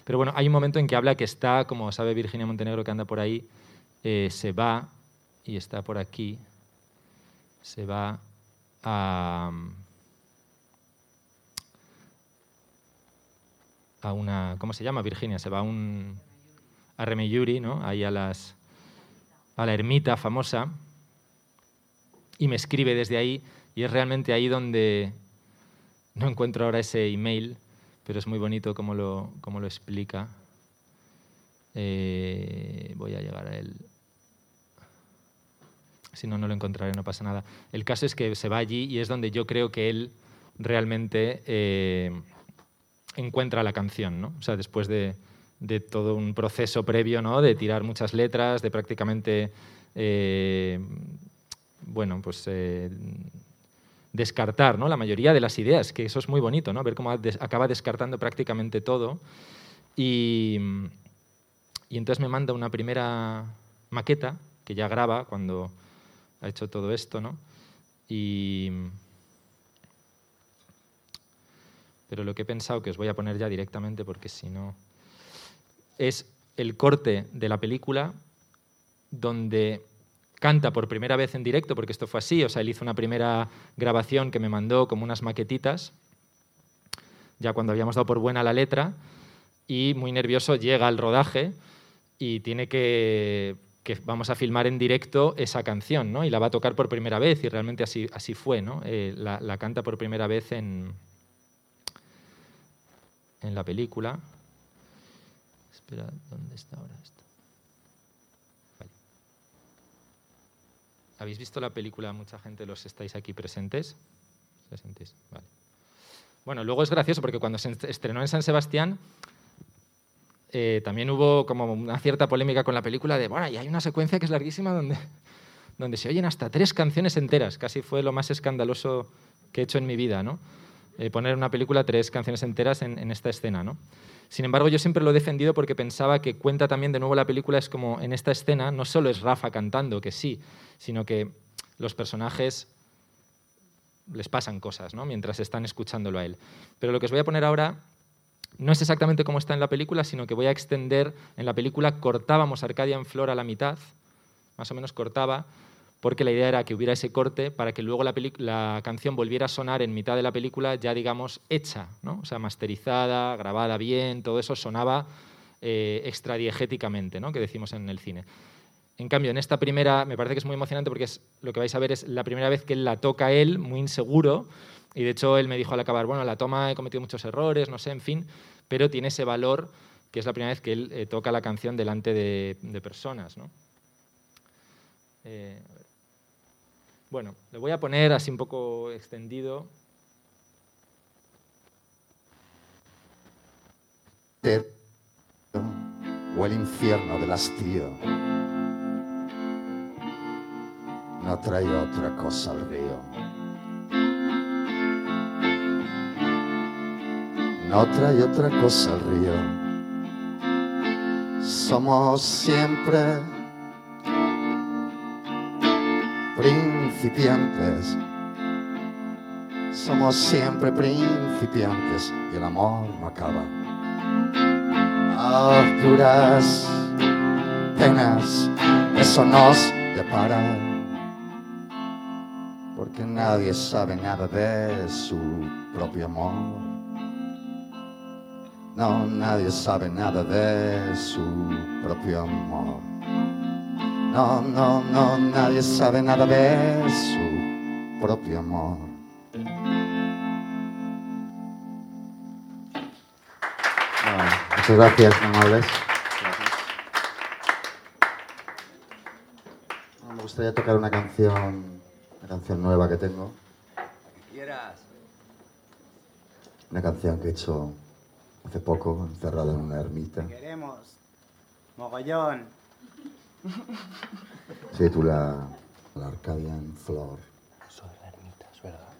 Pero bueno, hay un momento en que habla que está, como sabe Virginia Montenegro que anda por ahí, eh, se va, y está por aquí, se va a a una, ¿cómo se llama Virginia? Se va a un a Remeyuri, ¿no? Ahí a las a la ermita famosa y me escribe desde ahí y es realmente ahí donde no encuentro ahora ese email, pero es muy bonito como lo, lo explica. Eh, voy a llegar a él. Si no, no lo encontraré, no pasa nada. El caso es que se va allí y es donde yo creo que él realmente eh, encuentra la canción, ¿no? O sea, después de, todo un proceso previo, ¿no? De tirar muchas letras, de prácticamente, eh, bueno, pues eh, descartar, ¿no? La mayoría de las ideas, que eso es muy bonito, ¿no? Ver cómo acaba descartando prácticamente todo. Y, y entonces me manda una primera maqueta que ya graba cuando ha hecho todo esto, ¿no? Y pero lo que he pensado, que os voy a poner ya directamente porque si no, es el corte de la película donde canta por primera vez en directo, porque esto fue así, o sea, él hizo una primera grabación que me mandó como unas maquetitas, ya cuando habíamos dado por buena la letra, y muy nervioso llega al rodaje y tiene que, que vamos a filmar en directo esa canción, ¿no? Y la va a tocar por primera vez, y realmente así, así fue, ¿no? Eh, la canta por primera vez en, en la película. Espera, ¿dónde está ahora esto? ¿Habéis visto la película? Mucha gente los estáis aquí presentes. Vale. Bueno, luego es gracioso porque cuando se estrenó en San Sebastián eh, también hubo como una cierta polémica con la película de, bueno, y hay una secuencia que es larguísima donde, donde se oyen hasta tres canciones enteras. Casi fue lo más escandaloso que he hecho en mi vida, ¿no? Eh, poner una película tres canciones enteras en, esta escena. ¿no? Sin embargo, yo siempre lo he defendido porque pensaba que cuenta también de nuevo la película, es como en esta escena no solo es Rafa cantando, que sí, sino que los personajes les pasan cosas ¿no? mientras están escuchándolo a él. Pero lo que os voy a poner ahora no es exactamente como está en la película, sino que voy a extender, en la película cortábamos Arcadia en Flor a la mitad, más o menos cortaba, porque la idea era que hubiera ese corte para que luego la, canción volviera a sonar en mitad de la película ya, digamos, hecha, ¿no? o sea, masterizada, grabada bien, todo eso sonaba eh, extradiegéticamente, ¿no? que decimos en el cine. En cambio, en esta primera, me parece que es muy emocionante porque lo que vais a ver es la primera vez que él la toca él, muy inseguro, y de hecho él me dijo al acabar, bueno, la toma he cometido muchos errores, no sé, en fin, pero tiene ese valor que es la primera vez que él eh, toca la canción delante de, personas. ¿no? Eh, bueno, le voy a poner así un poco extendido. O el infierno del hastío. no trae otra cosa al río. No trae otra cosa al río. Somos siempre principiantes. Somos siempre principiantes y el amor no acaba. Ah, duras penas, eso nos depara. Porque nadie sabe nada de su propio amor. No, nadie sabe nada de su propio amor. No, no, no, nadie sabe nada de su propio amor. Bueno, muchas gracias, amables. Bueno, Me gustaría tocar una canción, una canción nueva que tengo. Quieras. Una canción que he hecho hace poco, encerrado en una ermita. Queremos. Mogollón. Se titula La Arcadian Flor. Soy la ermita, es verdad.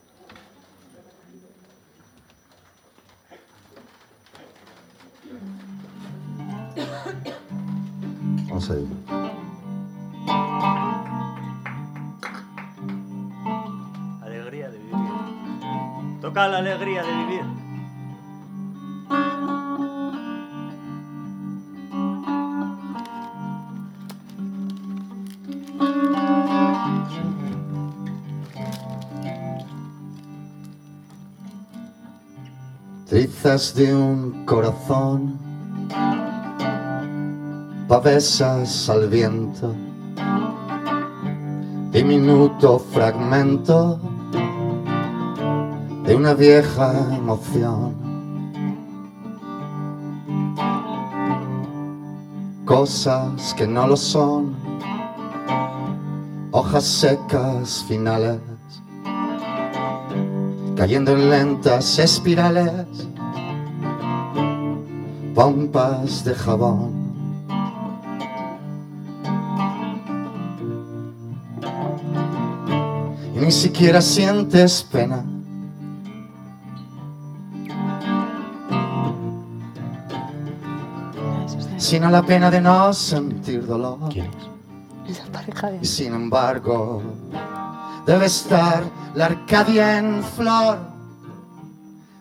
Vamos a ir. Alegría de vivir. Toca la alegría de vivir. Trizas de un corazón, pavesas al viento, diminuto fragmento de una vieja emoción. Cosas que no lo son, hojas secas finales cayendo en lentas espirales, pompas de jabón. Y ni siquiera sientes pena. Sino la pena de no sentir dolor. Esa pareja de... Y sin embargo, debe estar la Arcadia en flor.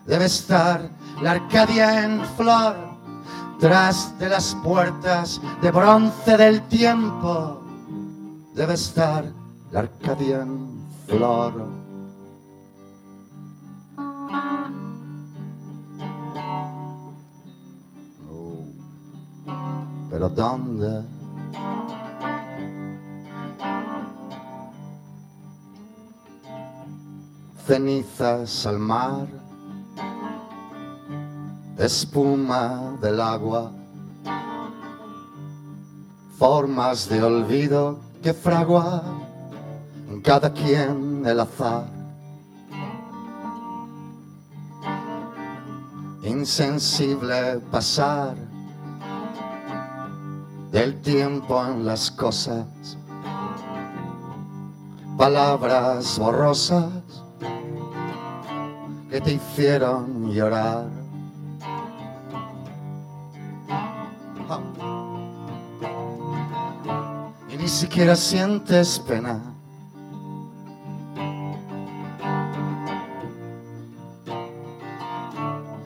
Debe estar la Arcadia en flor. Tras de las puertas de bronce del tiempo. Debe estar la Arcadia en flor. Oh, Pero ¿dónde? Cenizas al mar, espuma del agua, formas de olvido que fragua en cada quien el azar. Insensible pasar del tiempo en las cosas, palabras borrosas que te hicieron llorar. Y ni siquiera sientes pena.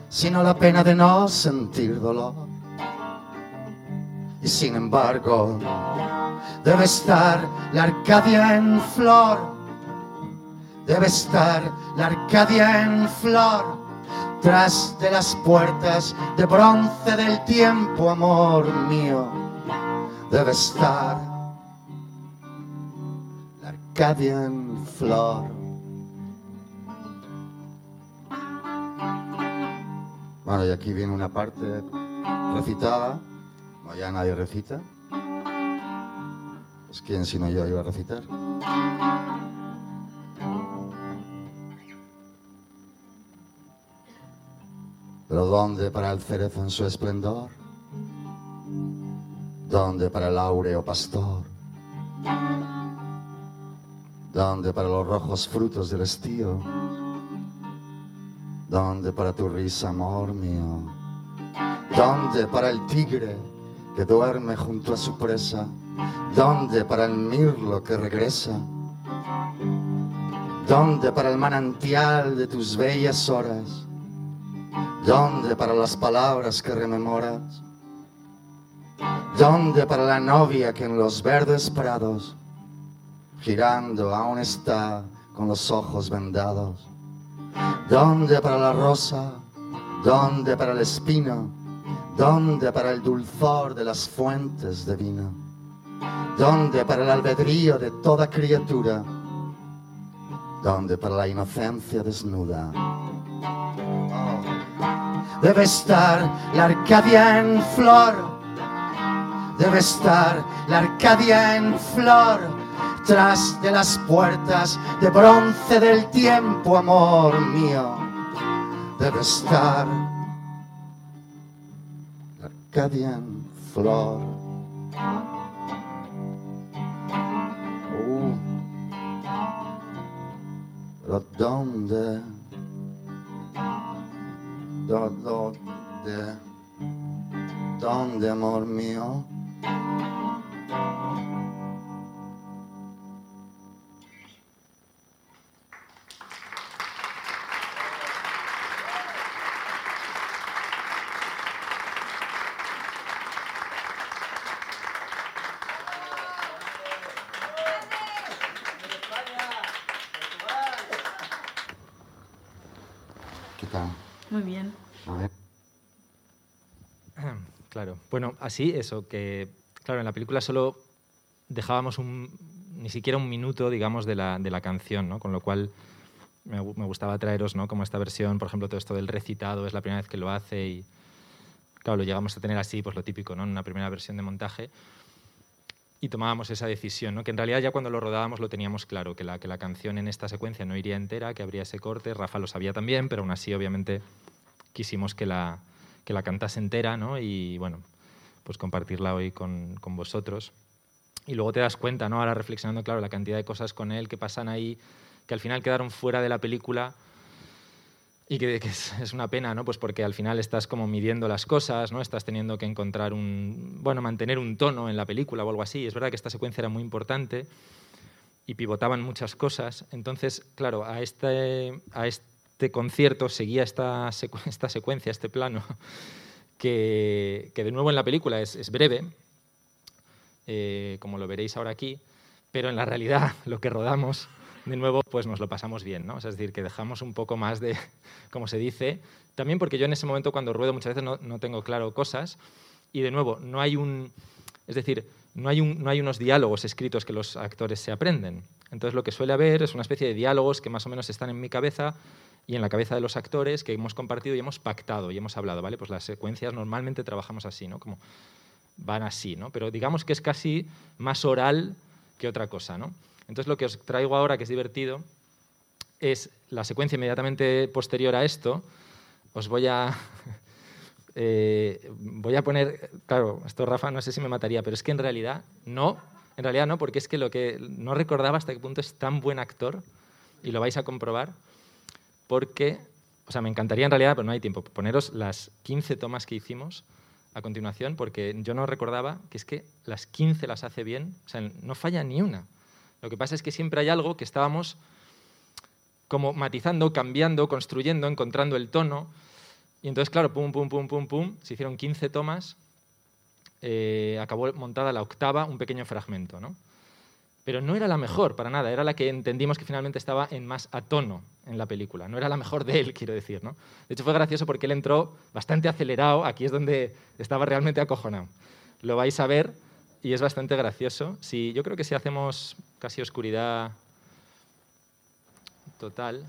Sino la pena de no sentir dolor. Y sin embargo, debe estar la Arcadia en flor debe estar la Arcadia en flor, tras de las puertas de bronce del tiempo, amor mío, debe estar la Arcadia en flor. Bueno, y aquí viene una parte recitada, como ya nadie recita. Pues quién sino yo iba a recitar. Pero ¿dónde para el cerezo en su esplendor? ¿Dónde para el áureo pastor? ¿Dónde para los rojos frutos del estío? ¿Dónde para tu risa, amor mío? ¿Dónde para el tigre que duerme junto a su presa? ¿Dónde para el mirlo que regresa? ¿Dónde para el manantial de tus bellas horas? ¿Dónde para las palabras que rememoras? ¿Dónde para la novia que en los verdes prados, girando, aún está con los ojos vendados? ¿Dónde para la rosa? ¿Dónde para el espino? ¿Dónde para el dulzor de las fuentes de vino? ¿Dónde para el albedrío de toda criatura? ¿Dónde para la inocencia desnuda? Debe estar la Arcadia en flor, debe estar la Arcadia en flor, tras de las puertas de bronce del tiempo, amor mío. Debe estar la Arcadia en flor. Uh, ¿dónde? Do- ¿Dónde? ¿Dónde, amor mío? ¿Qué tal? Muy bien. A ver. Claro. Bueno, así, eso, que, claro, en la película solo dejábamos un, ni siquiera un minuto, digamos, de la, de la canción, ¿no? Con lo cual me, me gustaba traeros, ¿no? Como esta versión, por ejemplo, todo esto del recitado, es la primera vez que lo hace y, claro, lo llegamos a tener así, pues lo típico, ¿no? En una primera versión de montaje. Y tomábamos esa decisión, ¿no? que en realidad ya cuando lo rodábamos lo teníamos claro, que la, que la canción en esta secuencia no iría entera, que habría ese corte, Rafa lo sabía también, pero aún así obviamente quisimos que la, que la cantase entera ¿no? y bueno, pues compartirla hoy con, con vosotros. Y luego te das cuenta, ¿no? ahora reflexionando, claro, la cantidad de cosas con él que pasan ahí, que al final quedaron fuera de la película y que, que es, una pena, ¿no? Pues porque al final estás como midiendo las cosas, ¿no? Estás teniendo que encontrar un, bueno, mantener un tono en la película o algo así. Es verdad que esta secuencia era muy importante y pivotaban muchas cosas. Entonces, claro, a este, a este concierto seguía esta, esta secuencia, este plano, que, que de nuevo en la película es, es breve, eh, como lo veréis ahora aquí, pero en la realidad lo que rodamos, de nuevo, pues nos lo pasamos bien, ¿no? Es decir, que dejamos un poco más de, como se dice, también porque yo en ese momento cuando ruedo muchas veces no, no tengo claro cosas y de nuevo, no hay un, es decir, no hay, un, no hay unos diálogos escritos que los actores se aprenden. Entonces lo que suele haber es una especie de diálogos que más o menos están en mi cabeza y en la cabeza de los actores que hemos compartido y hemos pactado y hemos hablado, ¿vale? Pues las secuencias normalmente trabajamos así, ¿no? Como van así, ¿no? Pero digamos que es casi más oral que otra cosa, ¿no? Entonces lo que os traigo ahora, que es divertido, es la secuencia inmediatamente posterior a esto. Os voy a, eh, voy a poner, claro, esto Rafa no sé si me mataría, pero es que en realidad no, en realidad no, porque es que lo que no recordaba hasta qué punto es tan buen actor, y lo vais a comprobar, porque, o sea, me encantaría en realidad, pero no hay tiempo, poneros las 15 tomas que hicimos a continuación, porque yo no recordaba que es que las 15 las hace bien, o sea, no falla ni una. Lo que pasa es que siempre hay algo que estábamos como matizando, cambiando, construyendo, encontrando el tono. Y entonces, claro, pum, pum, pum, pum, pum, se hicieron 15 tomas, eh, acabó montada la octava, un pequeño fragmento, ¿no? Pero no era la mejor, para nada, era la que entendimos que finalmente estaba en más a tono en la película, no era la mejor de él, quiero decir, ¿no? De hecho, fue gracioso porque él entró bastante acelerado, aquí es donde estaba realmente acojonado. Lo vais a ver y es bastante gracioso. Si, yo creo que si hacemos casi oscuridad total,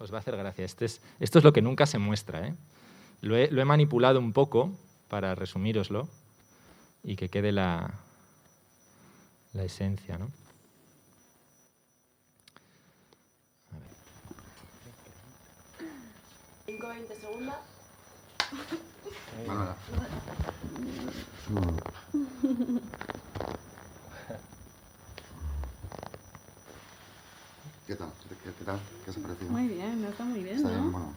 os va a hacer gracia. Este es- esto es lo que nunca se muestra. ¿eh? Lo, he, lo he manipulado un poco para resumíroslo y que quede la, la esencia. ¿no? 5, 20 segundos. ¿Qué tal? ¿Qué, tal? ¿Qué os ha parecido? Muy bien, no está muy bien, está ¿no? Bueno.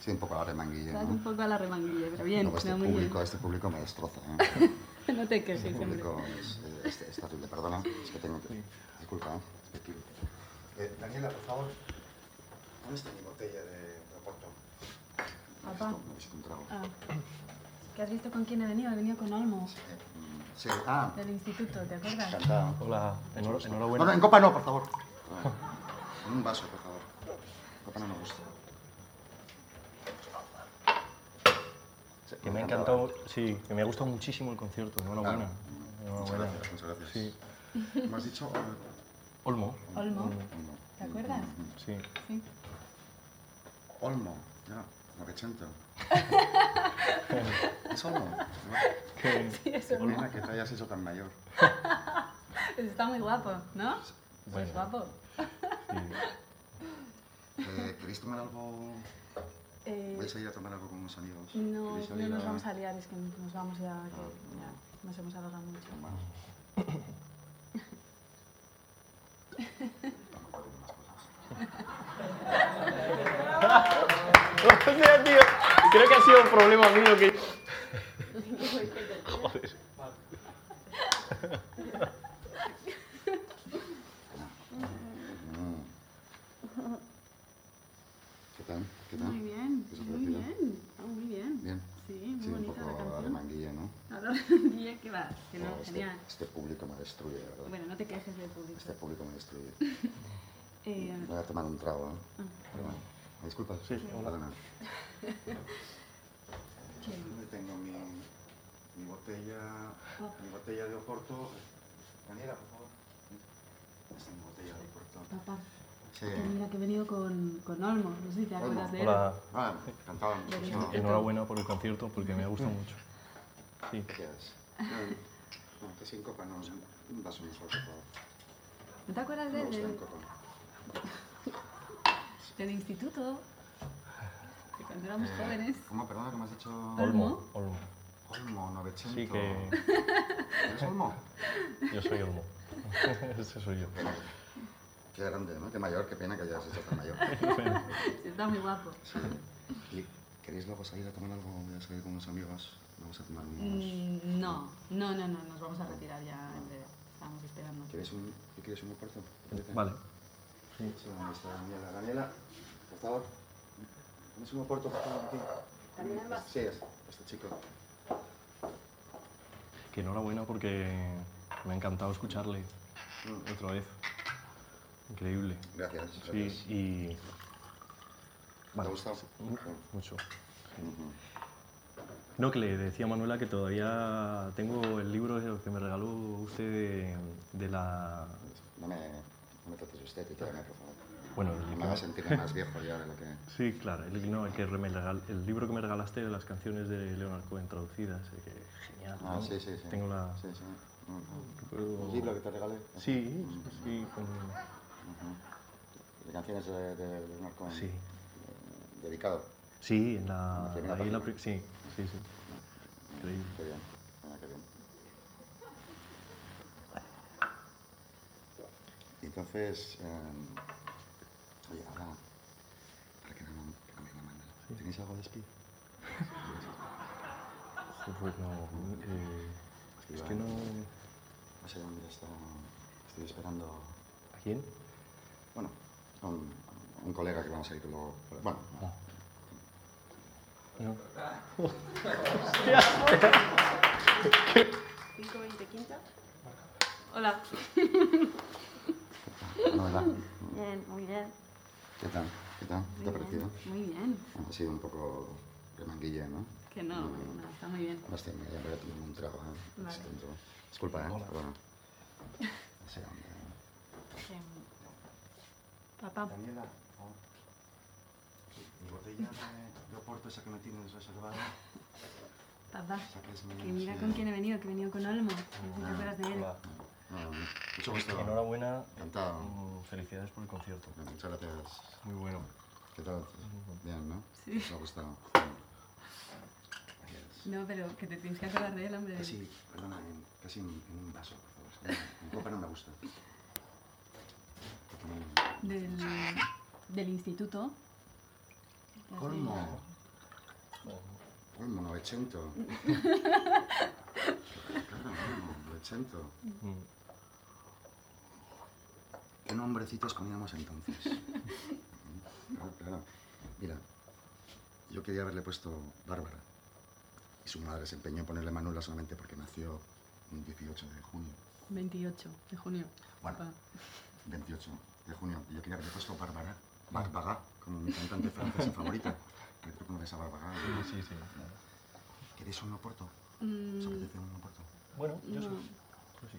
Sí, un poco a la remanguilla. ¿no? un poco a la remanguilla, pero bien. No, este, público, muy bien. este público me destroza. ¿eh? no te quejes, este público es, terrible, perdona. Es que tengo que. Disculpa, ¿eh? Eh, Daniela, por favor, ¿dónde está mi botella de, de Oporto? Ah, ¿Que has visto con quién he venido? He venido con Olmo. Sí. Ah. Ah. Del instituto, ¿te acuerdas? Encantado. Hola, Enhor enhorabuena. No, en copa no, por favor. Un vaso, por favor. En copa no me gusta. Que me ha encantado, sí, que me ha gustado muchísimo el concierto. Enhorabuena. Claro. Enhorabuena. Muchas gracias, muchas gracias. ¿Me has dicho Olmo? Olmo. ¿Te acuerdas? Sí. sí. Olmo, ya, no, 900. eso no. ¿no? Qué sí, que te hayas hecho tan mayor. Está muy guapo, ¿no? Bueno. Guapo. Sí. Eh, ¿Queréis tomar algo? Eh, ¿Vais a ir a tomar algo con unos amigos? No, no a... nos vamos a liar, es que nos vamos ya, que no. ya nos hemos alargado mucho. Bueno. ¡Hostia, tío! Creo que ha sido un problema mío que... Joder. ¿Qué tal? ¿Qué tal? Muy bien, ¿Qué se muy bien, ah, muy bien. Bien. Sí, muy Sí, un bonita la poco canción. manguilla, ¿no? Bien, ¿qué va? Que no, Oh, este, genial. este público me destruye, de ¿verdad? Bueno, no te quejes del público. Este público me destruye. Eh, Voy a tomar un trago, ¿eh? ah, Perdón. ¿Me disculpas? Sí. ¿Dónde tengo mi, mi botella, Oh. mi botella de Oporto? Daniela, por favor. Esta es mi botella de Oporto. Papá, Sí. que mira que he venido con, con Olmo, no sé si te Olmo. acuerdas de él. Hola. Ah, encantado. No. Enhorabuena por el concierto porque me ha gustado mucho. Sí. Gracias. No, no, que sin copa no, un vaso mejor, por favor. ¿No te acuerdas de Me él? gusta en Del, instituto, que cuando éramos jóvenes. ¿Cómo? Perdona, ¿cómo has dicho? Olmo. Olmo. Olmo, 900. Sí, que ¿Eres Olmo? yo soy Olmo. Ese soy yo. Qué grande, ¿no? Qué mayor, qué pena que hayas hecho tan mayor. Sí, está muy guapo. Sí. ¿Y queréis luego salir a tomar algo? Voy a salir con unos amigos. Vamos a tomar unos... Mm, no, no, no, no, nos vamos a retirar ya en breve. Estamos esperando. ¿Queréis un, ¿qué quieres un cuarto? Vale. Sí, ¿dónde está Daniela? Daniela, por favor. ¿Tienes un puerto por favor aquí? Sí, es, este chico. Que enhorabuena porque me ha encantado escucharle Mm, otra vez. Increíble. Gracias. Sí, gracias. y... ¿Te ha gustado? mu- Mucho. Ujú. No, que le decía a Manuela que todavía tengo el libro que me regaló usted de, de la... No me, trates usted, títame, por favor. Bueno, el No me libro... haga sentir más viejo ya de lo que... Sí, claro, el, no, el, que me regal- el libro que me regalaste de las canciones de Leonard Cohen traducidas, eh, que genial. Ah, ¿no? sí, sí, sí. Tengo la... Sí, sí. ¿El libro que te regalé? Sí, Ujú. sí, con... De canciones de, de Leonard Cohen. Sí. Eh, dedicado. Sí, en la... La ahí en la página. pri- sí, sí, sí. Increíble. Qué bien. Ah, qué bien. Y Entonces, eh, oye, ahora, para que no, no me digan mal, ¿tenéis algo de speed? Joder, no, eh, es que no... No sé dónde está. Estoy esperando. ¿A quién? Bueno, a un, a un colega que vamos a ir luego. Bueno, Ah. No. 520 quinta. Hola. no. Bien, muy bien. ¿Qué tal? ¿Qué tal? ¿Qué te ha Muy parecido? Muy bien. Ha sido un poco de manguilla, ¿no? Que no, no, está muy bien. Hostia, me voy a tomar un trago, ¿eh? Vale. Disculpa, ¿eh? Perdona. No sé dónde. Em, Papá, Daniela, por favor. Mi botella de, Oporto, esa que me tienes reservada. papá. Que mira sí. con quién he venido, que he venido con Olmo. No sé si te acuerdas de él. Hola. Mucho gusto. Enhorabuena. Encantado. Mm, Felicidades por el concierto. Muchas gracias. Muy bueno. ¿Qué tal? Bien, ¿no? Sí. Me ha gustado. Gracias. No, pero que te tienes que acordar de él, hombre. Casi, perdona, en- casi en, en un vaso, por favor. En copa no me gusta. Del, del instituto. Olmo. Olmo, Novecento. Claro, Olmo, Novecento. Mm. ¿Qué nombrecitos poníamos entonces? Claro, claro. Mira, yo quería haberle puesto Bárbara. Y su madre se empeñó en ponerle Manuela solamente porque nació un 18 de junio. 28 de junio. Bueno. papá. 28 de junio. Yo quería haberle puesto Bárbara. Bárbara, como mi cantante francesa favorita. Que tú conoces a Bárbara. ¿no? Sí, sí, sí. ¿Queréis un Oporto? ¿Os Mm, apetece un Oporto? Bueno, yo no. sí. Yo sí.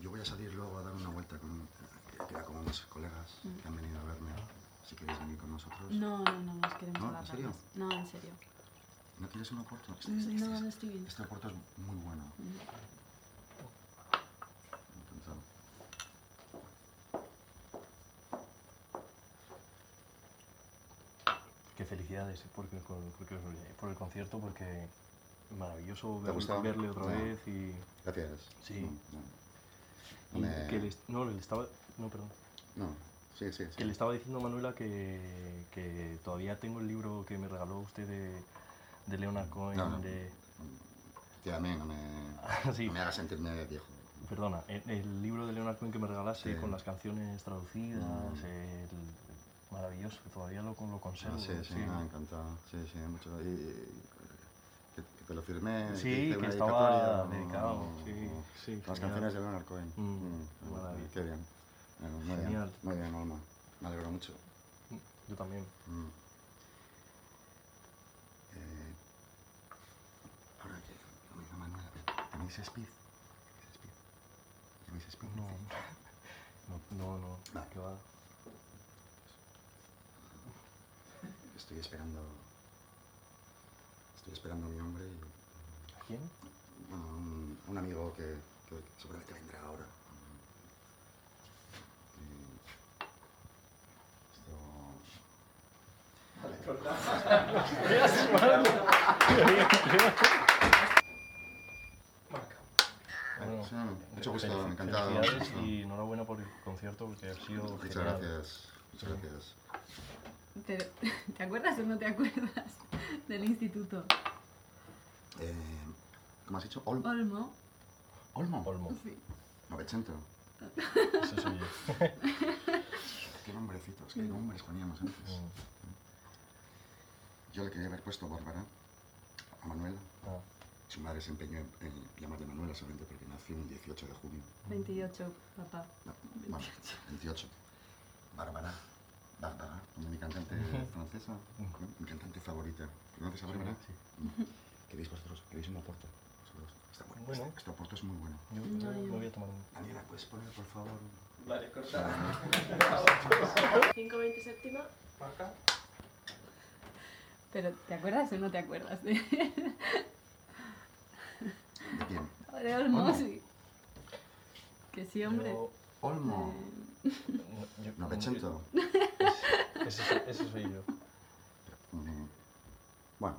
Yo voy a salir luego a dar una vuelta con, que queda con unos colegas que han venido a verme. Si queréis venir con nosotros. No, no, no, nos queremos ¿No? ¿En serio? No, en serio. ¿No tienes un Oporto? Este, Mm, este- no, este- no estoy bien. este Oporto es muy bueno. Mm. Encantado. Qué felicidades porque, por el concierto, porque maravilloso verle otra No. vez y... Gracias. Sí. No. Me- que le, no, le estaba... No, perdón. no, sí, sí, sí. Que le estaba diciendo a Manuela que, que todavía tengo el libro que me regaló usted de, de Leonard Cohen. No, no. de- Tía, a mí no me, sí, no me haga sentirme viejo. perdona. El, el libro de Leonard Cohen que me regalaste Sí. con las canciones traducidas, Mm. el- maravilloso, todavía lo, lo conservo. Ah, sí, sí, me ha encantado. Sí, sí, mucho. Y, y- te lo firmé. Sí, que estaba dedicado, o- sí, o- sí, Las genial. canciones de Leonard Cohen. Mm, Mm, qué. Qué bien. Bueno, muy Genial. bien. Muy bien, Alma. Me alegro mucho. Yo también. Mm. Eh, ahora que ¿tenéis speed? ¿Tenéis speed? ¿Tenéis speed? No, no, no, no. Vale. ¿Qué va? Estoy esperando. Estoy esperando a mi hombre y. ¿A quién? Bueno, un, un amigo que, que seguramente vendrá ahora. Y Bueno, mucho gusto, encantado. Y enhorabrona por el concierto porque ha sido Muchas genial. gracias. Muchas gracias. ¿te acuerdas o no te acuerdas del instituto? Eh, ¿Cómo has dicho? Ol- Olmo. Olmo. Olmo. Sí. Novecento. Eso soy yo. Qué nombrecitos, qué nombres poníamos antes. Mm. Yo le quería haber puesto Bárbara a Manuela. Ah, Su madre se empeñó en, en llamarle Manuela solamente porque nació un 18 de junio. 28, papá. No, bueno, 28. Bárbara. Bárbara, mi cantante francesa, mi cantante favorita. ¿Conoces a Bárbara? sí. ¿Queréis vosotros? ¿Queréis un oporto? Vosotros. Está bueno. Bueno. Este, este oporto es muy bueno. Yo, No, yo yo- me voy a tomar un... Daniela, ¿puedes poner, por favor? 5,20 séptima. Pero, ¿te acuerdas o no te acuerdas de, ¿De quién? de Olmo? Olmo. Sí. Que sí, hombre. Yo- Olmo. Eh, no, yo- Novecento. Ese, ese- soy yo. Mm. Bueno,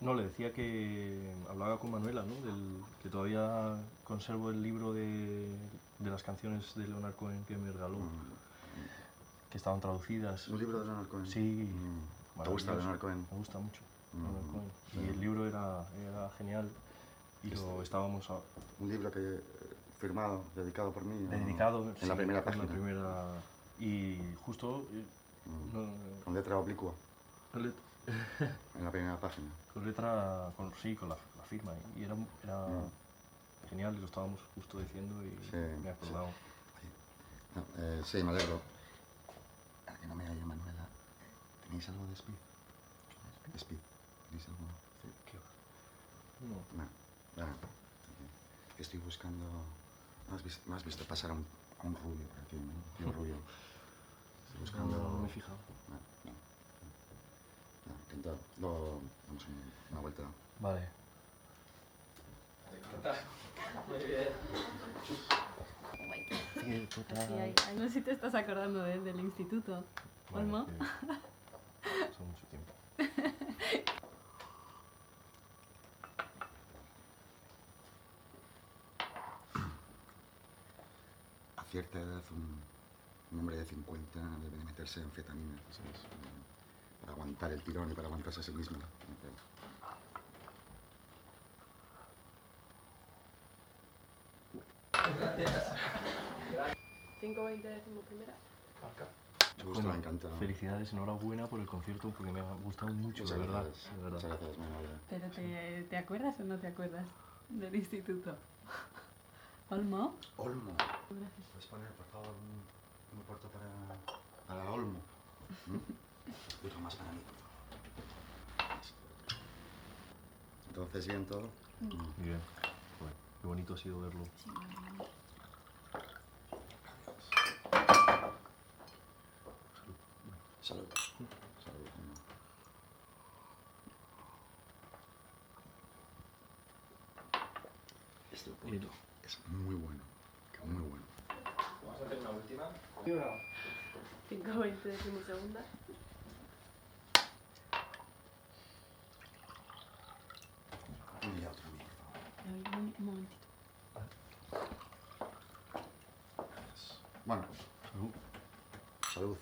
No, le decía que hablaba con Manuela, ¿no? Del, que todavía conservo el libro de, de las canciones de Leonard Cohen que me regaló, mm, que estaban traducidas. un libro de Leonard Cohen. Sí. Mm. ¿Te gusta. Leonard Cohen? Me gusta mucho. Mm. Leonard Cohen. Y el libro era, era genial y lo Este- estábamos a- Un libro que firmado, dedicado por mí. dedicado En sí, la primera en página. la primera- y justo eh, Mm. no, Con letra oblicua. con, let- En la primera página. con letra, con, sí, con la, la firma. Y era, era Mm. genial y lo estábamos justo diciendo y Sí, me he acordado. No, eh, sí, me alegro. Ahora que no me haya Manuela, ¿tenéis algo de Speed? Speed. ¿Tenéis algo? Sí. ¿Qué? No. No. Estoy buscando. ¿No has visto, no has visto pasar a un, a un rubio por aquí, ¿no? Tío rubio. Estoy buscando. No, no me he fijado. No, no. No, encantado. Luego damos un- una vuelta. Vale. Qué puta- sí, ahí- ahí no sé si te estás acordando de- del instituto. Vale, Olmo. que- Hace mucho tiempo. A cierta edad, un, un hombre de 50 debe de meterse en fetaminas, ¿sabes? Para aguantar el tirón y para aguantarse a sí mismo. 5.20 décimo primera. Me gusta, me encanta. Felicidades, enhorabuena por el concierto porque me ha gustado mucho, Muchas de verdad. gracias, de verdad. Muchas gracias, amable. Pero te, ¿te acuerdas o no te acuerdas del instituto? ¿Olmo? Olmo. ¿Puedes poner, por favor, un, un puerto para, para Olmo? ¿Mm? Otro más para mí. Entonces, bien todo. Muy bien. Qué bonito ha sido verlo. Salud. Salud. Este puerto es muy bueno. Muy bueno. 5.20 décimo segunda. Y ya otro mío, por favor. Un, un momentito. Bueno, Salud. salud.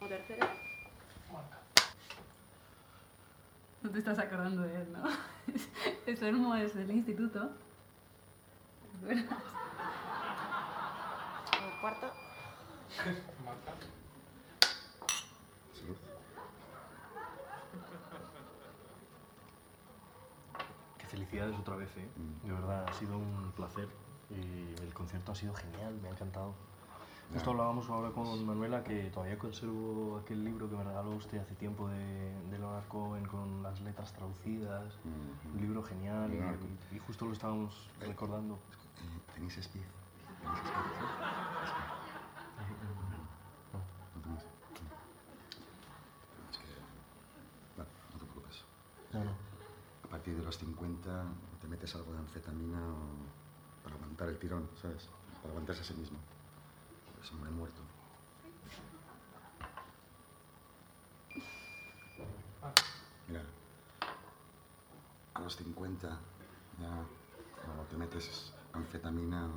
O tercera. No te estás acordando de él, ¿no? Es Olmo es del instituto. ¿Te acuerdas? O cuarta. Salud. Qué felicidades otra vez, ¿eh? Mm. De verdad, ha sido un placer. Y el concierto ha sido genial, me ha encantado. Justo hablábamos ahora con Manuela que todavía conservo aquel libro que me regaló usted hace tiempo de, de Leonard Cohen con las letras traducidas. Mm, Un libro genial y- justo lo estábamos recordando. Eh, ¿Tenéis Speed? ¿Tenéis Speed? ¿No tenéis? Es que... Bueno, no te preocupes. No, no. A partir de los 50 te metes algo de anfetamina o- para aguantar el tirón, ¿sabes? Para aguantarse a sí mismo. Es un hombre muerto. Mira, a los 50 ya cuando te metes anfetamina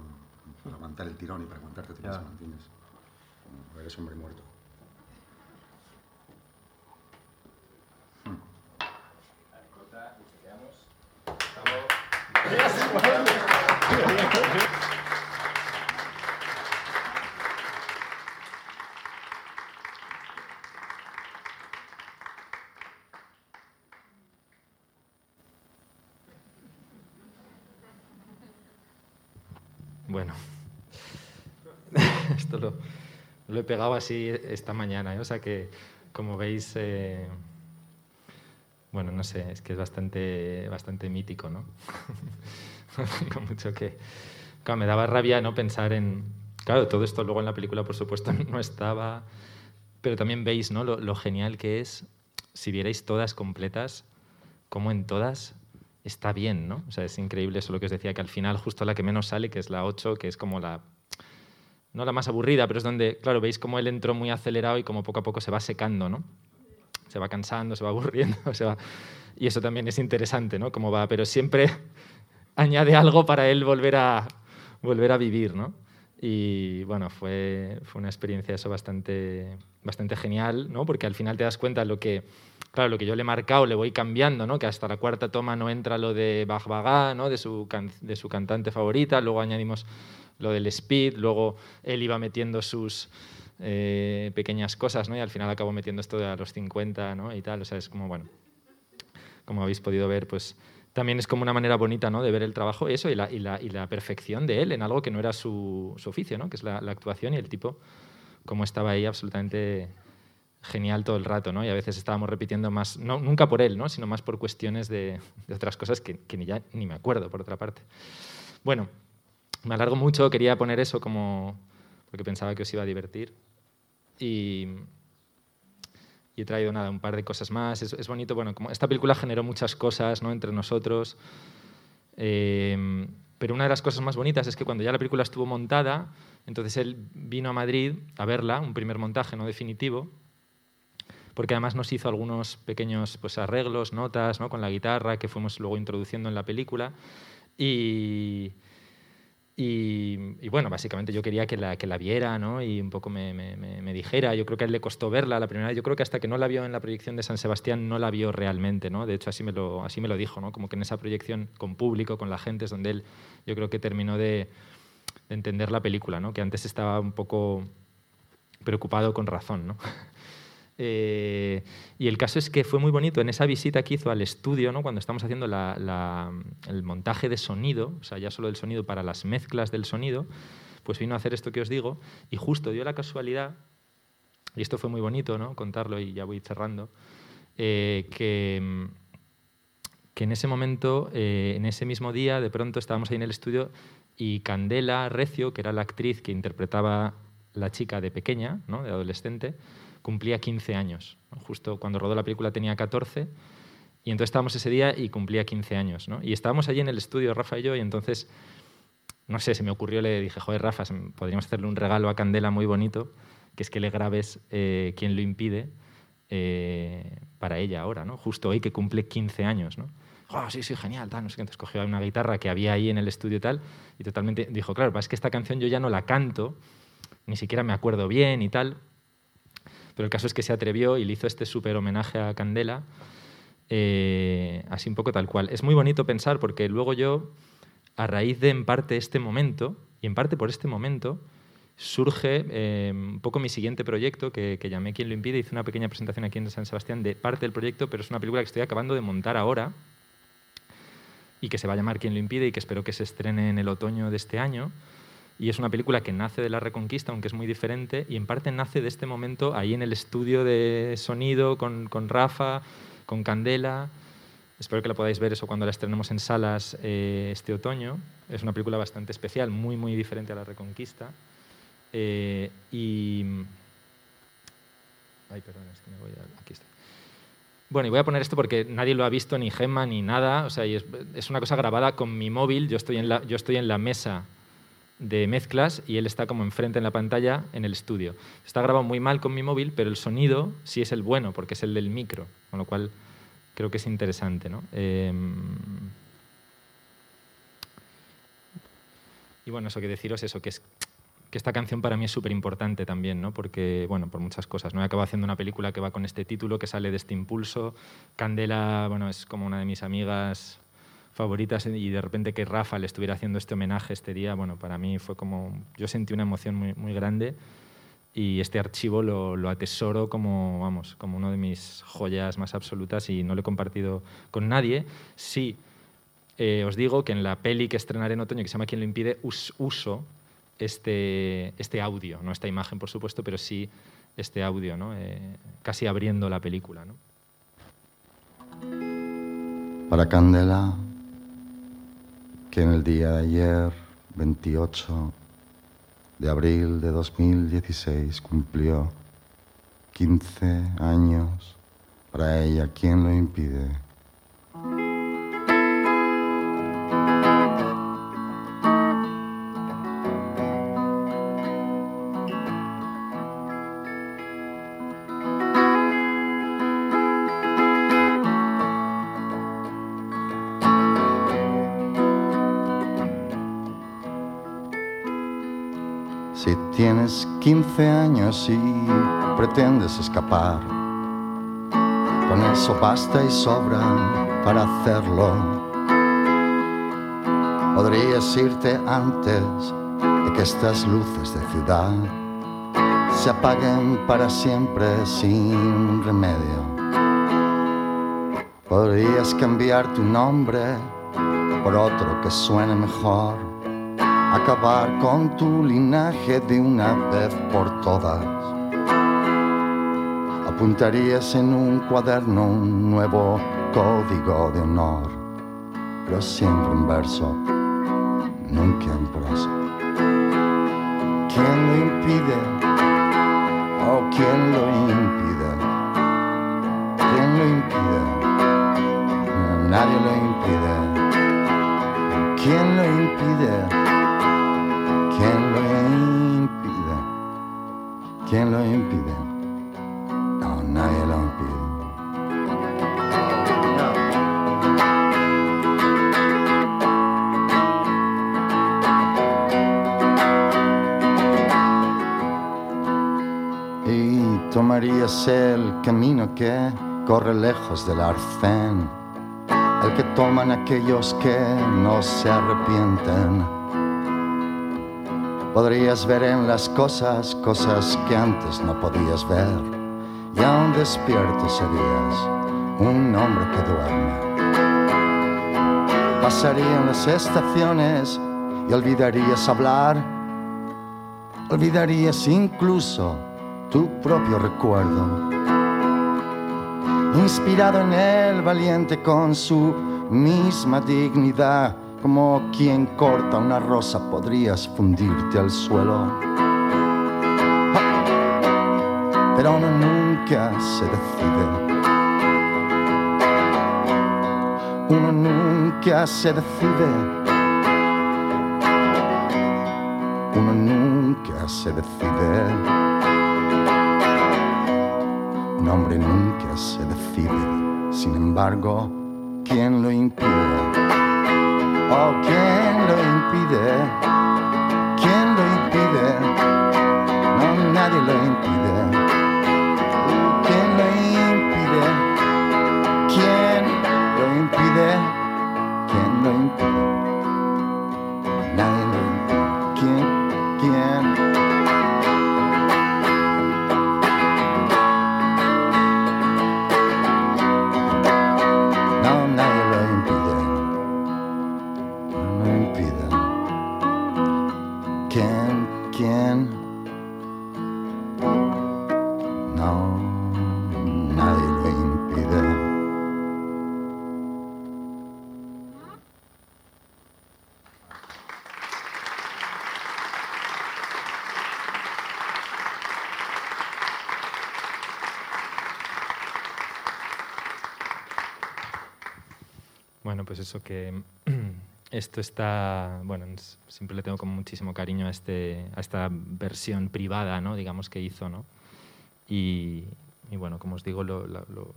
para aguantar el tirón y para aguantarte Ya. mismo, ¿entiendes? Eres hombre muerto. Bueno, esto lo, lo he pegado así esta mañana, ¿eh? o sea que, como veis, eh, bueno, no sé, es que es bastante, bastante mítico, ¿no? Con mucho que... Claro, me daba rabia no pensar en... Claro, todo esto luego en la película, por supuesto, no estaba, pero también veis, ¿no? Lo, lo genial que es, si vierais todas completas, como en todas está bien, ¿no? O sea, es increíble eso lo que os decía, que al final justo la que menos sale, que es la 8, que es como la... No la más aburrida, pero es donde, claro, veis como él entró muy acelerado y como poco a poco se va secando, ¿no? Se va cansando, se va aburriendo. Y eso también es interesante, ¿no? Cómo va, pero siempre añade algo para él volver a, volver a vivir, ¿no? Y bueno, fue, fue una experiencia eso bastante, bastante genial, ¿no? Porque al final te das cuenta lo que, claro, lo que yo le he marcado le voy cambiando, ¿no? Que hasta la cuarta toma no entra lo de Bach ¿no? De su, de su cantante favorita, luego añadimos lo del speed, luego él iba metiendo sus eh, pequeñas cosas, ¿no? Y al final acabó metiendo esto de a los 50, ¿no? Y tal, o sea, es como, bueno, como habéis podido ver, pues también es como una manera bonita ¿no? de ver el trabajo, eso y la, y la, y la perfección de él en algo que no era su, su oficio, ¿no? que es la, la actuación y el tipo, como estaba ahí absolutamente genial todo el rato, ¿no? Y a veces estábamos repitiendo más, no, nunca por él, ¿no? sino más por cuestiones de, otras cosas que, ni ya ni me acuerdo, por otra parte. Bueno, me alargo mucho, quería poner eso como porque pensaba que os iba a divertir y, y he traído nada, un par de cosas más. Es, bonito, bueno, como esta película generó muchas cosas ¿no? entre nosotros, eh, pero una de las cosas más bonitas es que cuando ya la película estuvo montada, entonces él vino a Madrid a verla, un primer montaje no definitivo, porque además nos hizo algunos pequeños pues, arreglos, notas ¿no? con la guitarra que fuimos luego introduciendo en la película. Y, Y, y bueno, básicamente yo quería que la, que la viera ¿no? y un poco me, me- me- dijera. Yo creo que a él le costó verla la primera vez. Yo creo que hasta que no la vio en la proyección de San Sebastián no la vio realmente. ¿no? De hecho, así me, lo, así me lo dijo, ¿no? como que en esa proyección con público, con la gente, es donde él yo creo que terminó de, de entender la película, ¿no? que antes estaba un poco preocupado con razón. ¿no? Eh, y el caso es que fue muy bonito en esa visita que hizo al estudio, ¿no? cuando estamos haciendo la- la- el montaje de sonido, o sea, ya solo el sonido para las mezclas del sonido, pues vino a hacer esto que os digo y justo dio la casualidad, y esto fue muy bonito ¿no? contarlo y ya voy cerrando, eh, que, que en ese momento, eh, en ese mismo día, de pronto estábamos ahí en el estudio y Candela Recio, que era la actriz que interpretaba la chica de pequeña, ¿no? de adolescente, cumplía 15 años. Justo cuando rodó la película tenía 14 y entonces estábamos ese día y cumplía 15 años. ¿no? Y estábamos allí en el estudio, Rafa y yo, y entonces, no sé, se me ocurrió, le dije, joder, Rafa, podríamos hacerle un regalo a Candela muy bonito, que es que le grabes eh, Quién lo impide eh, para ella ahora, ¿no? justo hoy que cumple 15 años. ¿no? "Oh, sí, sí, genial, tal, no sé qué. Entonces cogió una guitarra que había ahí en el estudio y tal, y totalmente dijo, claro, es que esta canción yo ya no la canto, ni siquiera me acuerdo bien y tal, pero el caso es que se atrevió y le hizo este súper homenaje a Candela, eh, así un poco tal cual. Es muy bonito pensar porque luego yo, a raíz de en parte este momento, y en parte por este momento, surge eh, un poco mi siguiente proyecto que, que llamé Quien lo impide. Hice una pequeña presentación aquí en San Sebastián de parte del proyecto, pero es una película que estoy acabando de montar ahora y que se va a llamar Quien lo impide y que espero que se estrene en el otoño de este año. Y es una película que nace de la Reconquista, aunque es muy diferente, y en parte nace de este momento ahí en el estudio de sonido con, con Rafa, con Candela. Espero que la podáis ver eso cuando la estrenemos en salas eh, este otoño. Es una película bastante especial, muy, muy diferente a la Reconquista. Eh, y. Ay, perdón, es que me voy a. Bueno, y voy a poner esto porque nadie lo ha visto, ni Gemma, ni nada. O sea, es, es una cosa grabada con mi móvil. Yo estoy en la, yo estoy en la mesa de mezclas y él está como enfrente en la pantalla en el estudio. Está grabado muy mal con mi móvil, pero el sonido sí es el bueno, porque es el del micro, con lo cual creo que es interesante. ¿no? Eh, y bueno, eso que deciros eso, que es que esta canción para mí es súper importante también, ¿no? porque, bueno, por muchas cosas. ¿no? He acabado haciendo una película que va con este título, que sale de este impulso. Candela, bueno, es como una de mis amigas favoritas y de repente que Rafa le estuviera haciendo este homenaje este día, bueno, para mí fue como, yo sentí una emoción muy, muy grande y este archivo lo, lo atesoro como, vamos, como uno de mis joyas más absolutas y no lo he compartido con nadie. Sí, eh, os digo que en la peli que estrenaré en otoño, que se llama Quien lo impide, us- uso este, este audio, no esta imagen, por supuesto, pero sí este audio, ¿no? Eh, casi abriendo la película. ¿no? Para Candela, que en el día de ayer, 28 de abril de 2016, cumplió 15 años. Para ella, ¿quién lo impide? Si tienes 15 años y pretendes escapar, con eso basta y sobra para hacerlo. Podrías irte antes de que estas luces de ciudad se apaguen para siempre sin remedio. Podrías cambiar tu nombre por otro que suene mejor acabar con tu linaje de una vez por todas. Apuntarías en un cuaderno un nuevo código de honor, pero siempre en verso, nunca en prosa. ¿Quién lo impide? ¿O quién lo impide? ¿Quién lo impide? Nadie lo impide. ¿Quién lo impide? ¿Quién lo impide? No, nadie lo impide. Y tomarías el camino que corre lejos del arcén, el que toman aquellos que no se arrepienten Podrías ver en las cosas cosas que antes no podías ver, y aún despierto serías un hombre que duerme. Pasarían las estaciones y olvidarías hablar, olvidarías incluso tu propio recuerdo. Inspirado en el valiente con su misma dignidad, como quien corta una rosa podrías fundirte al suelo. Pero uno nunca se decide. Uno nunca se decide. Uno nunca se decide. Un hombre nunca se decide. Sin embargo, ¿quién lo impide? Oh, ¿quién lo impide? ¿Quién lo impide? No, nadie lo impide. Eso que esto está, bueno, siempre le tengo como muchísimo cariño a, este, a esta versión privada, ¿no? digamos, que hizo, ¿no? Y, bueno, como os digo, lo- la- lo-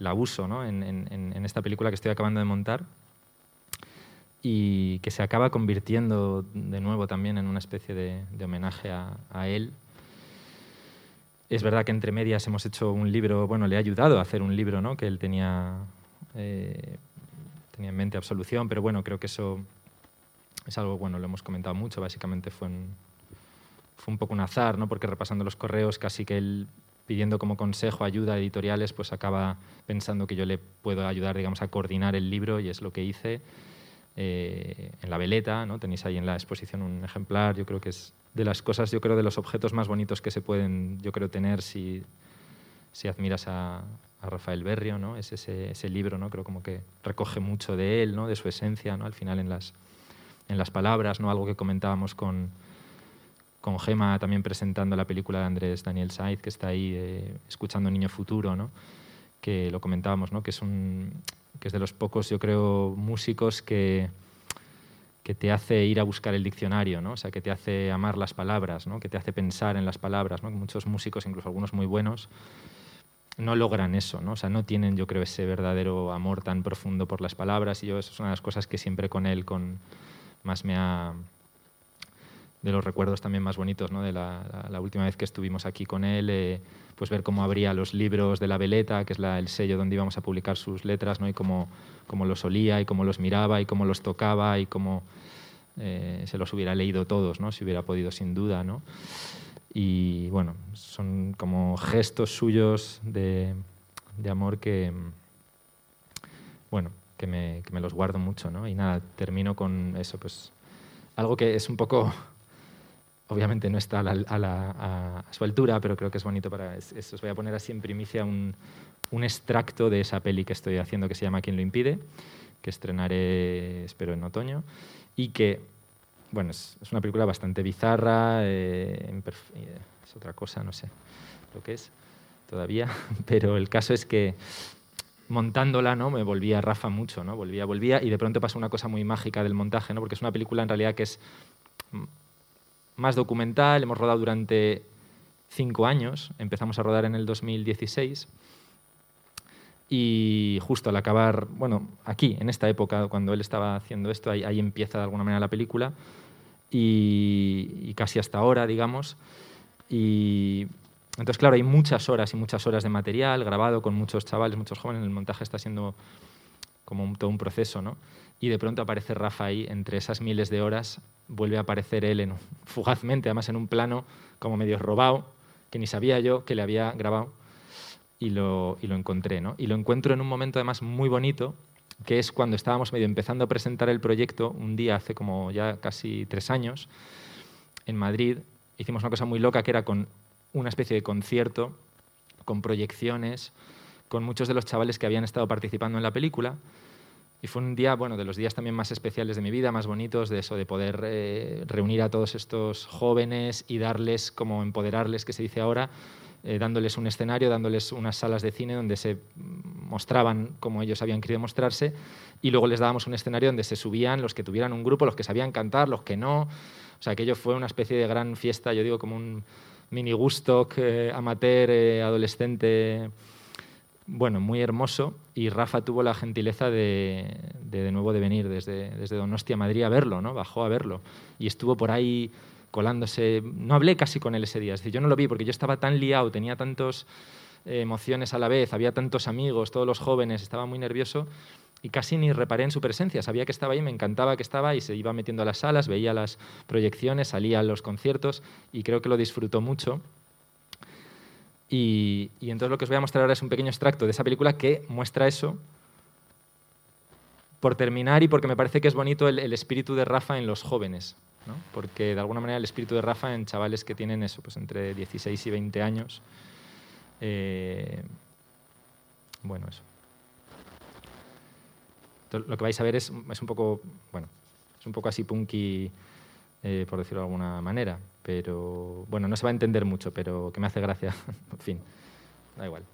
la uso ¿no? en, en- esta película que estoy acabando de montar y que se acaba convirtiendo de nuevo también en una especie de, homenaje a, a él. Es verdad que entre medias hemos hecho un libro, bueno, le ha ayudado a hacer un libro, ¿no? Que él tenía, eh, tenía en mente absolución, pero bueno, creo que eso es algo, bueno, lo hemos comentado mucho, básicamente fue un, fue un poco un azar, ¿no? Porque repasando los correos, casi que él pidiendo como consejo, ayuda a editoriales, pues acaba pensando que yo le puedo ayudar, digamos, a coordinar el libro y es lo que hice eh, en la veleta, ¿no? Tenéis ahí en la exposición un ejemplar, yo creo que es de las cosas, yo creo, de los objetos más bonitos que se pueden, yo creo, tener si, si admiras a, a Rafael Berrio, ¿no? Es ese, ese libro, ¿no? Creo como que recoge mucho de él, ¿no? De su esencia, ¿no? Al final en las, en las palabras, ¿no? Algo que comentábamos con, con Gema también presentando la película de Andrés Daniel Saiz, que está ahí eh, escuchando Niño Futuro, ¿no? que lo comentábamos, ¿no? que, es un, que es de los pocos, yo creo, músicos que, que te hace ir a buscar el diccionario, ¿no? o sea, que te hace amar las palabras, ¿no? que te hace pensar en las palabras. ¿no? Muchos músicos, incluso algunos muy buenos, no logran eso, ¿no? o sea, no tienen, yo creo, ese verdadero amor tan profundo por las palabras y yo, eso es una de las cosas que siempre con él con, más me ha, de los recuerdos también más bonitos, ¿no? de la, última vez que estuvimos aquí con él, eh, pues ver cómo abría los libros de la veleta, que es la- el sello donde íbamos a publicar sus letras, ¿no? y cómo, cómo los olía, y cómo los miraba, y cómo los tocaba, y cómo eh, se los hubiera leído todos, ¿no? si hubiera podido, sin duda. ¿no? Y bueno, son como gestos suyos de, de amor que, bueno, que me, que me los guardo mucho. ¿no? Y nada, termino con eso, pues algo que es un poco obviamente no está a, la- a su altura, pero creo que es bonito para... es- es- os voy a poner así en primicia un, un extracto de esa peli que estoy haciendo que se llama ¿Quién lo impide?, que estrenaré, espero, en otoño, y que, bueno, es, una película bastante bizarra, eh, eh, es otra cosa, no sé lo que es todavía, pero el caso es que montándola, ¿no? Me volvía Rafa mucho, ¿no? Volvía, volvía y de pronto pasó una cosa muy mágica del montaje, ¿no? Porque es una película en realidad que es más documental, hemos rodado durante cinco años, empezamos a rodar en el 2016 y justo al acabar, bueno, aquí, en esta época, cuando él estaba haciendo esto, ahí empieza de alguna manera la película y, casi hasta ahora, digamos, y entonces, claro, hay muchas horas y muchas horas de material grabado con muchos chavales, muchos jóvenes. El montaje está siendo como todo un proceso, ¿no? Y de pronto aparece Rafa ahí, entre esas miles de horas, vuelve a aparecer él en, fugazmente, además en un plano como medio robado, que ni sabía yo que le había grabado, y lo, y lo encontré, ¿no? Y lo encuentro en un momento además muy bonito, que es cuando estábamos medio empezando a presentar el proyecto, un día hace como ya casi tres años, en Madrid, hicimos una cosa muy loca que era con una especie de concierto, con proyecciones, con muchos de los chavales que habían estado participando en la película. Y fue un día, bueno, de los días también más especiales de mi vida, más bonitos, de eso, de poder eh, reunir a todos estos jóvenes y darles, como empoderarles, que se dice ahora, eh, dándoles un escenario, dándoles unas salas de cine donde se mostraban como ellos habían querido mostrarse y luego les dábamos un escenario donde se subían los que tuvieran un grupo, los que sabían cantar, los que no. O sea, aquello fue una especie de gran fiesta, yo digo, como un mini gusto amateur, eh, adolescente, bueno, muy hermoso. Y Rafa tuvo la gentileza de de, de nuevo de venir desde, desde Donostia a Madrid a verlo, ¿no? Bajó a verlo. Y estuvo por ahí colándose. No hablé casi con él ese día. Es decir, yo no lo vi porque yo estaba tan liado, tenía tantas emociones a la vez, había tantos amigos, todos los jóvenes, estaba muy nervioso y casi ni reparé en su presencia. Sabía que estaba ahí, me encantaba que estaba y se iba metiendo a las salas, veía las proyecciones, salía a los conciertos y creo que lo disfrutó mucho. Y, y, entonces lo que os voy a mostrar ahora es un pequeño extracto de esa película que muestra eso. Por terminar y porque me parece que es bonito el, espíritu de Rafa en los jóvenes, ¿no? porque de alguna manera el espíritu de Rafa en chavales que tienen eso, pues entre 16 y 20 años. Eh, bueno, eso. Lo que vais a ver es, es, un poco, bueno, es un poco así punky, eh, por decirlo de alguna manera, pero bueno, no se va a entender mucho, pero que me hace gracia, en fin, da igual.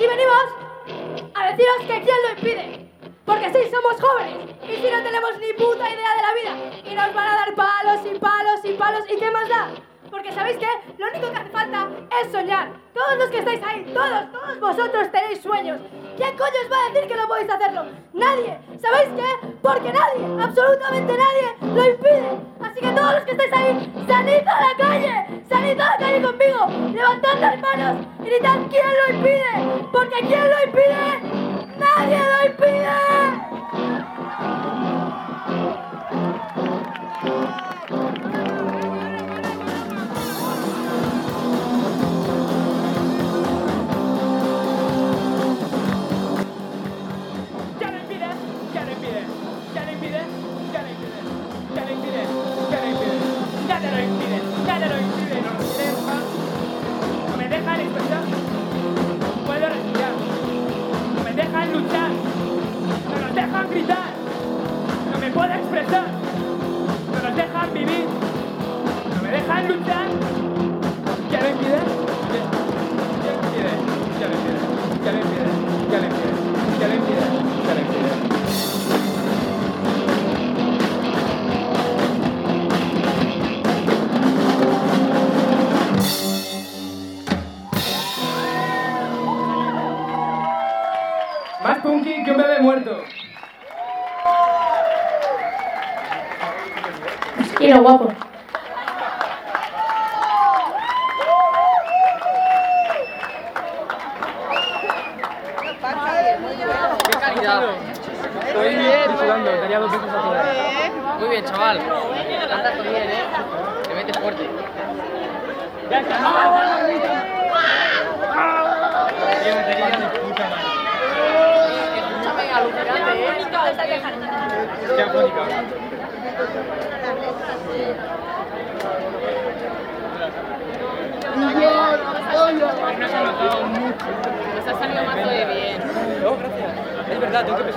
Aquí venimos a deciros que quién lo impide. Porque sí, somos jóvenes y si no tenemos ni puta idea de la vida y nos van a dar palos y palos y palos y qué más da. Porque sabéis que lo único que hace falta es soñar. Todos los que estáis ahí, todos, todos vosotros tenéis sueños. ¿Quién coño os va a decir que no podéis hacerlo? Nadie. ¿Sabéis qué? Porque nadie, absolutamente nadie, lo impide. Así que todos los que estáis ahí, salid a la calle, salid a la calle conmigo, levantad las manos gritad quién lo impide. Porque ¿quién lo impide? ¡Nadie lo impide! Puedo expresar, no nos dejan vivir, no me dejan luchar, Quiero guapo. ¡Qué calidad! Estoy bien, sudando, tenía dos veces a todas. Muy bien, chaval. Cantas muy bien, ¿eh? Te metes fuerte. ¡Ya está! ¡Qué batería de puta madre! Escúchame, alucinante, ¿eh? ¡Qué afónica! No se ha notado mucho. Nos ha salido mazo de bien. No, gracias. Es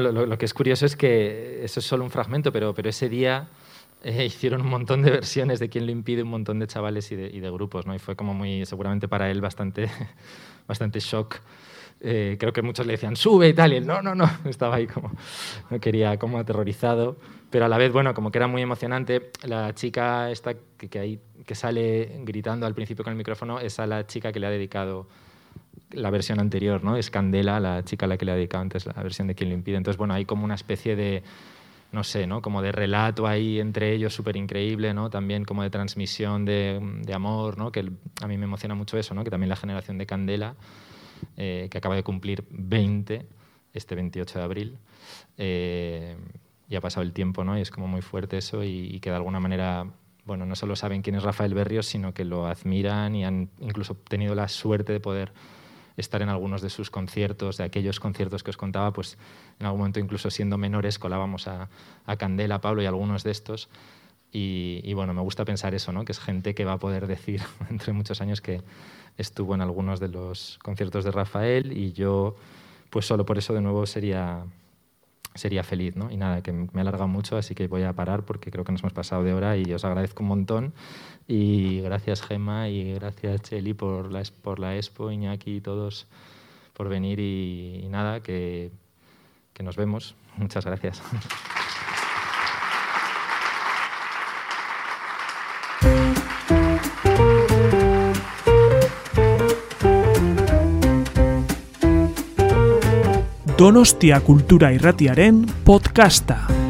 no, lo, que es curioso es que eso es solo un fragmento, pero, pero ese día eh, hicieron un montón de versiones de Quién lo impide, un montón de chavales y de, grupos, ¿no? Y fue como muy, seguramente para él, bastante, bastante shock. Eh, creo que muchos le decían, sube y tal, y él, no, no, no, estaba ahí como, quería, como aterrorizado, pero a la vez, bueno, como que era muy emocionante. La chica esta que, que, ahí, que sale gritando al principio con el micrófono es a la chica que le ha dedicado la versión anterior, ¿no? Es Candela, la chica a la que le ha dedicado antes la versión de Quien lo impide. Entonces, bueno, hay como una especie de, no sé, ¿no? Como de relato ahí entre ellos súper increíble, ¿no? También como de transmisión de, amor, ¿no? Que a mí me emociona mucho eso, ¿no? Que también la generación de Candela, eh, que acaba de cumplir 20 este 28 de abril, eh, y ha pasado el tiempo, ¿no? Y es como muy fuerte eso y, y que de alguna manera, bueno, no solo saben quién es Rafael Berrios, sino que lo admiran y han incluso tenido la suerte de poder estar en algunos de sus conciertos, de aquellos conciertos que os contaba, pues en algún momento incluso siendo menores colábamos a, a Candela, Pablo y algunos de estos. Y, y bueno, me gusta pensar eso, ¿no? que es gente que va a poder decir entre muchos años que estuvo en algunos de los conciertos de Rafael y yo, pues solo por eso de nuevo sería, sería feliz. ¿no? Y nada, que me he alargado mucho, así que voy a parar porque creo que nos hemos pasado de hora y os agradezco un montón. Y gracias Gemma y gracias Cheli por la, por la expo, Iñaki y todos por venir y, y nada, que, que nos vemos. Muchas gracias. Donostia Kultura Irratiaren podcasta.